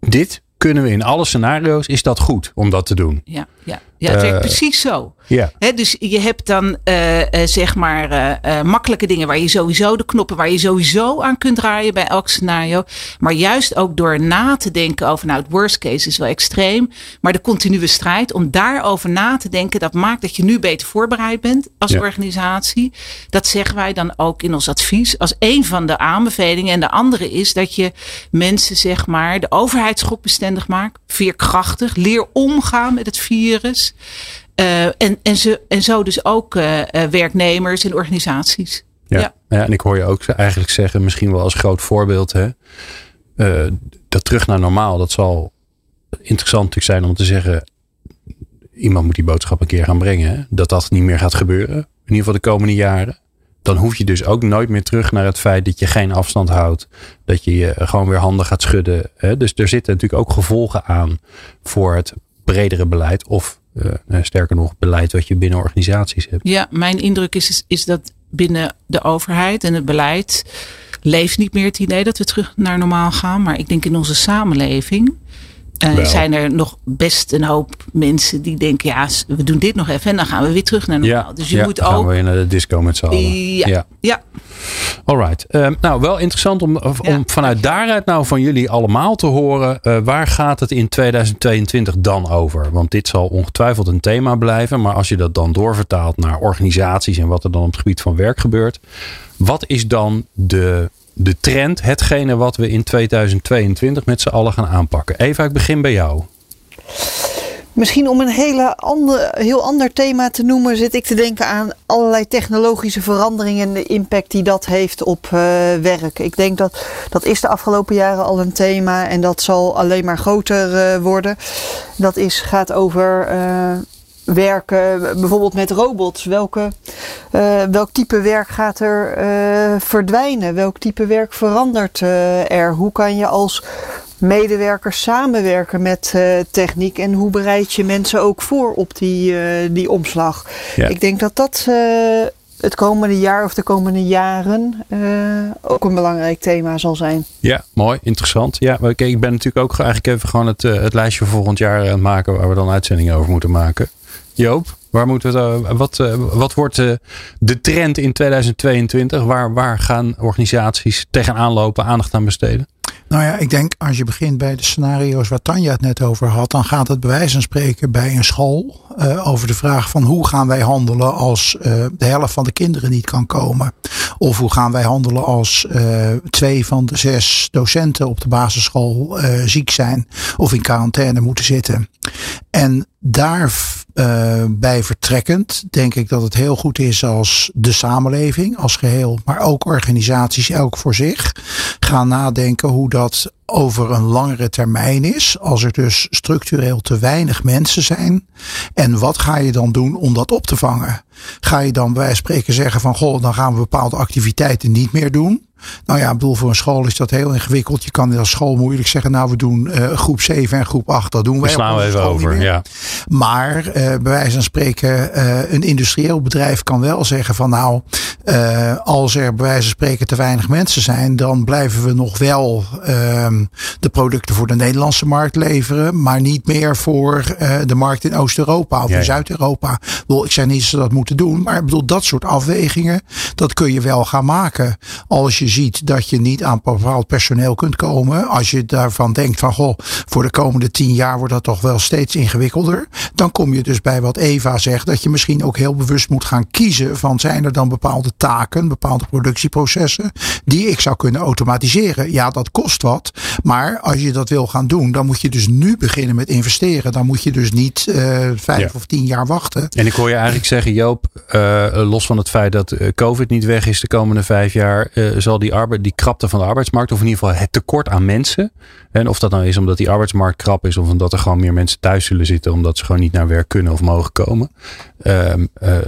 dit kunnen we in alle scenario's, is dat goed om dat te doen? Ja, ja. Ja het werkt uh, precies zo. Ja. He, dus je hebt dan uh, uh, zeg maar makkelijke dingen waar je sowieso de knoppen waar je sowieso aan kunt draaien bij elk scenario. Maar juist ook door na te denken over, nou het worst case is wel extreem, maar de continue strijd om daarover na te denken, dat maakt dat je nu beter voorbereid bent als ja. organisatie. Dat zeggen wij dan ook in ons advies als een van de aanbevelingen. En de andere is dat je mensen zeg maar de overheidsschokbestendig maakt, veerkrachtig, leer omgaan met het virus. Uh, en, en, ze, en zo dus ook uh, uh, werknemers en organisaties. Ja. ja. Ja. en ik hoor je ook eigenlijk zeggen, misschien wel als groot voorbeeld, hè, dat terug naar normaal, dat zal interessant natuurlijk zijn om te zeggen, iemand moet die boodschap een keer gaan brengen, hè, dat dat niet meer gaat gebeuren, in ieder geval de komende jaren. Dan hoef je dus ook nooit meer terug naar het feit dat je geen afstand houdt. Dat je je gewoon weer handen gaat schudden. Hè. Dus er zitten natuurlijk ook gevolgen aan voor het bredere beleid. Of sterker nog, beleid wat je binnen organisaties hebt. Ja, mijn indruk is, is dat binnen de overheid en het beleid leeft niet meer het idee dat we terug naar normaal gaan. Maar ik denk in onze samenleving uh, zijn er nog best een hoop mensen die denken, ja, we doen dit nog even en dan gaan we weer terug naar normaal. Ja, dus je ja, moet dan ook. gaan we weer naar de disco met z'n allen. Ja, ja. ja. Alright. Um, nou, wel interessant om, om vanuit daaruit nou van jullie allemaal te horen. Uh, waar gaat het in 2022 dan over? Want dit zal ongetwijfeld een thema blijven. Maar als je dat dan doorvertaalt naar organisaties en wat er dan op het gebied van werk gebeurt. Wat is dan de de trend, hetgene wat we in 2022 met z'n allen gaan aanpakken. Eva, ik begin bij jou. Misschien om een hele heel ander thema te noemen, zit ik te denken aan allerlei technologische veranderingen en de impact die dat heeft op uh, werk. Ik denk dat dat is de afgelopen jaren al een thema en dat zal alleen maar groter uh, worden. Dat is, gaat over uh, werken, bijvoorbeeld met robots. Welke, uh, welk type werk gaat er uh, verdwijnen? Welk type werk verandert uh, er? Hoe kan je als medewerker samenwerken met techniek en hoe bereid je mensen ook voor op die, die omslag? Ja. Ik denk dat dat het komende jaar of de komende jaren ook een belangrijk thema zal zijn. Ja, mooi, interessant. Ja, kijk, ik ben natuurlijk ook eigenlijk even gewoon het, het lijstje voor volgend jaar aan het maken waar we dan uitzendingen over moeten maken. Joop, waar moeten we, uh, wat, uh, wat wordt uh, de trend in 2022? Waar, waar gaan organisaties tegenaan lopen, aandacht aan besteden? Nou ja, ik denk als je begint bij de scenario's waar Tanja het net over had, dan gaat het bij wijze van spreken bij een school over de vraag van hoe gaan wij handelen als de helft van de kinderen niet kan komen. Of hoe gaan wij handelen als twee van de zes docenten op de basisschool ziek zijn of in quarantaine moeten zitten. En daar uh, bij vertrekkend denk ik dat het heel goed is als de samenleving als geheel, maar ook organisaties elk voor zich gaan nadenken hoe dat over een langere termijn is. Als er dus structureel te weinig mensen zijn. En wat ga je dan doen om dat op te vangen? Ga je dan bij spreken zeggen van goh, dan gaan we bepaalde activiteiten niet meer doen? Nou ja, ik bedoel, voor een school is dat heel ingewikkeld. Je kan als school moeilijk zeggen, nou we doen uh, groep 7 en groep 8, dat doen wij. slaan we even over, ja. Maar uh, bij wijze van spreken, uh, een industrieel bedrijf kan wel zeggen van nou, als er bij wijze van spreken te weinig mensen zijn, dan blijven we nog wel ehm, de producten voor de Nederlandse markt leveren, maar niet meer voor de markt in Oost-Europa of in Zuid-Europa. Ik zeg niet dat ze dat moeten doen, maar ik bedoel, dat soort afwegingen, dat kun je wel gaan maken. Als je ziet dat je niet aan bepaald personeel kunt komen. Als je daarvan denkt van goh, voor de komende tien jaar wordt dat toch wel steeds ingewikkelder. Dan kom je dus bij wat Eva zegt. Dat je misschien ook heel bewust moet gaan kiezen van zijn er dan bepaalde taken, bepaalde productieprocessen die ik zou kunnen automatiseren. Ja, dat kost wat. Maar als je dat wil gaan doen, dan moet je dus nu beginnen met investeren. Dan moet je dus niet uh, vijf of tien jaar wachten. En ik hoor je eigenlijk zeggen, Joop, uh, los van het feit dat eh, COVID niet weg is de komende vijf jaar, uh, zal die, arbeid, die krapte van de arbeidsmarkt, of in ieder geval het tekort aan mensen. En of dat nou is omdat die arbeidsmarkt krap is, of omdat er gewoon meer mensen thuis zullen zitten, omdat ze gewoon niet naar werk kunnen of mogen komen. Uh,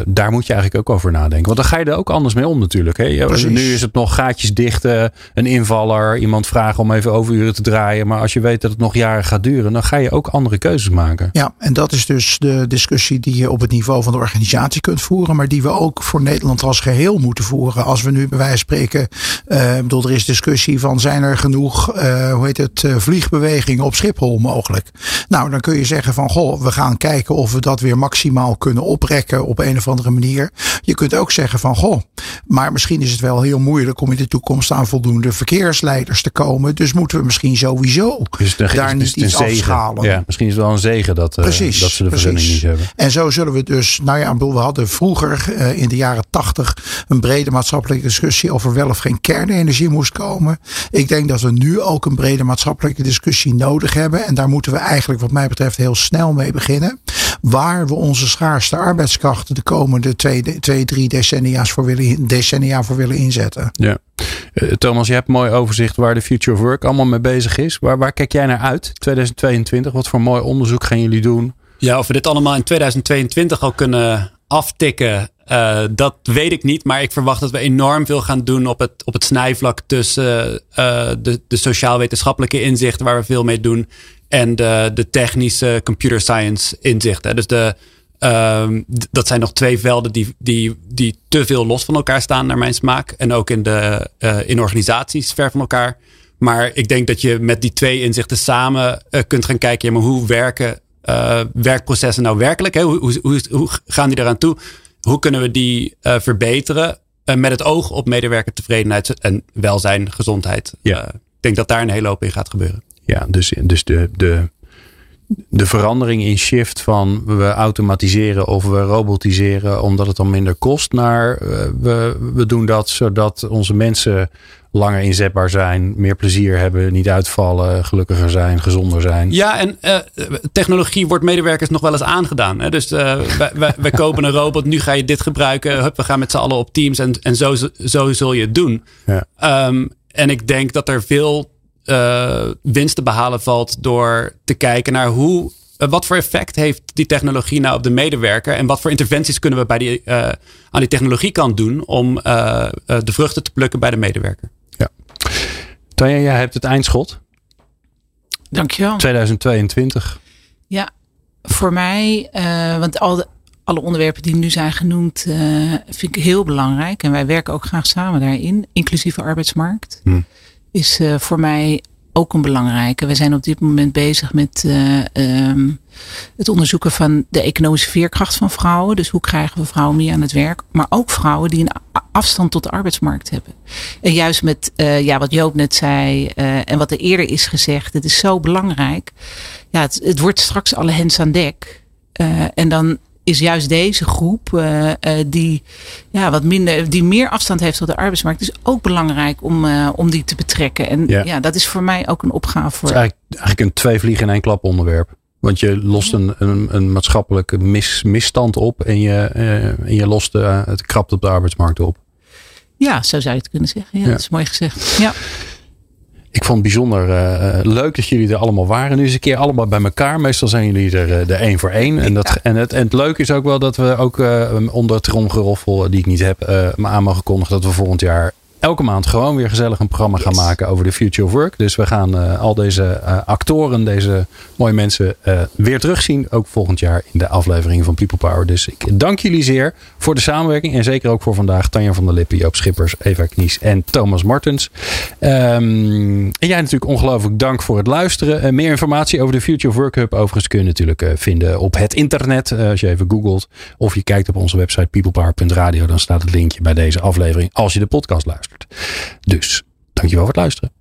daar moet je eigenlijk ook over nadenken. Want dan ga je er ook anders mee om natuurlijk. Hè? Nu is het nog gaatjes dichten, een invaller, iemand vragen om even overuren te draaien. Maar als je weet dat het nog jaren gaat duren, dan ga je ook andere keuzes maken. Ja, en dat is dus de discussie die je op het niveau van de organisatie kunt voeren, maar die we ook voor Nederland als geheel moeten voeren. Als we nu bij wijze van spreken uh, bedoel, er is discussie van zijn er genoeg, uh, hoe heet het, uh, vliegbewegingen op Schiphol mogelijk. Nou, dan kun je zeggen van goh, we gaan kijken of we dat weer maximaal kunnen oprekken op een of andere manier. Je kunt ook zeggen van goh, maar misschien is het wel heel moeilijk om in de toekomst aan voldoende verkeersleiders te komen. Dus moeten we misschien sowieso dus de, daar niet iets afschalen. Ja, misschien is het wel een zegen dat, precies, dat ze de vergunning niet hebben. En zo zullen we dus, nou ja, we hadden vroeger in de jaren tachtig een brede maatschappelijke discussie over wel of geen kernenergie moest komen. Ik denk dat we nu ook een brede maatschappelijke discussie nodig hebben. En daar moeten we eigenlijk wat mij betreft heel snel mee beginnen. Waar we onze schaarste arbeidskrachten de komende twee, twee drie decennia's voor willen, decennia voor willen inzetten. Ja. Uh, Thomas, je hebt een mooi overzicht waar de Future of Work allemaal mee bezig is. Waar, waar kijk jij naar uit? 2022, wat voor mooi onderzoek gaan jullie doen? Ja, of we dit allemaal in 2022 al kunnen aftikken, uh, dat weet ik niet. Maar ik verwacht dat we enorm veel gaan doen op het, op het snijvlak tussen uh, de, de sociaal-wetenschappelijke inzichten, waar we veel mee doen, en de, de technische computer science inzichten. Dus de, uh, dat zijn nog twee velden die, die, die te veel los van elkaar staan, naar mijn smaak. En ook in, de, uh, in organisaties ver van elkaar. Maar ik denk dat je met die twee inzichten samen kunt gaan kijken, ja, maar hoe werken uh, werkprocessen nou werkelijk? Hè? Hoe, hoe, hoe, hoe, gaan die eraan toe? Hoe kunnen we die verbeteren met het oog op medewerkertevredenheid en welzijn, gezondheid? Ja. ik denk dat daar een hele hoop in gaat gebeuren. Ja, dus, dus de, de, de verandering in shift van we automatiseren of we robotiseren omdat het dan minder kost, naar we, we doen dat zodat onze mensen langer inzetbaar zijn, meer plezier hebben, niet uitvallen, gelukkiger zijn, gezonder zijn. Ja, en uh, technologie wordt medewerkers nog wel eens aangedaan. Hè? Dus uh, wij, wij, kopen een robot, nu ga je dit gebruiken. Hup, we gaan met z'n allen op Teams en, en zo, zo zul je het doen. Ja. Um, en ik denk dat er veel uh, winst te behalen valt door te kijken naar hoe wat voor effect heeft die technologie nou op de medewerker? En wat voor interventies kunnen we bij die, uh, aan die technologie kan doen om uh, de vruchten te plukken bij de medewerker? Tanja, jij hebt het eindschot. Dankjewel. 2022. Ja, voor mij, uh, want al de, alle onderwerpen die nu zijn genoemd, uh, vind ik heel belangrijk. En wij werken ook graag samen daarin, inclusieve arbeidsmarkt. Hm. Is uh, voor mij ook een belangrijke. We zijn op dit moment bezig met uh, um, het onderzoeken van de economische veerkracht van vrouwen. Dus hoe krijgen we vrouwen meer aan het werk? Maar ook vrouwen die een afstand tot de arbeidsmarkt hebben. En juist met uh, ja, wat Joop net zei en wat er eerder is gezegd. Het is zo belangrijk. Ja, het, het wordt straks alle hens aan dek. en dan is juist deze groep uh, uh, die ja, wat minder, die meer afstand heeft tot de arbeidsmarkt, is ook belangrijk om, uh, om die te betrekken. En ja. ja. dat is voor mij ook een opgave. Voor... Het is eigenlijk, eigenlijk een twee vliegen in één klap onderwerp. Want je lost een, een, een maatschappelijke mis, misstand op en je, en je lost de, het krapt op de arbeidsmarkt op. Ja, zo zou je het kunnen zeggen. Ja, ja. dat is mooi gezegd. Ja. Ik vond het bijzonder uh, leuk dat jullie er allemaal waren. Nu eens een keer allemaal bij elkaar. Meestal zijn jullie er uh, de één voor één. En, dat, en, het, en het leuke is ook wel dat we ook onder het tromgeroffel die ik niet heb, me aan mogen kondigen dat we volgend jaar elke maand gewoon weer gezellig een programma gaan maken over de future of work. Dus we gaan uh, al deze uh, actoren, deze mooie mensen uh, weer terugzien. Ook volgend jaar in de aflevering van People Power. Dus ik dank jullie zeer voor de samenwerking. En zeker ook voor vandaag Tanja van der Lippen, Joop Schippers, Eva Knies en Thomas Martens. Um, en jij natuurlijk ongelooflijk dank voor het luisteren. meer informatie over de Future of Work Hub overigens kun je natuurlijk vinden op het internet. als je even googelt of je kijkt op onze website peoplepower.radio. Dan staat het linkje bij deze aflevering als je de podcast luistert. Dus dankjewel voor het luisteren.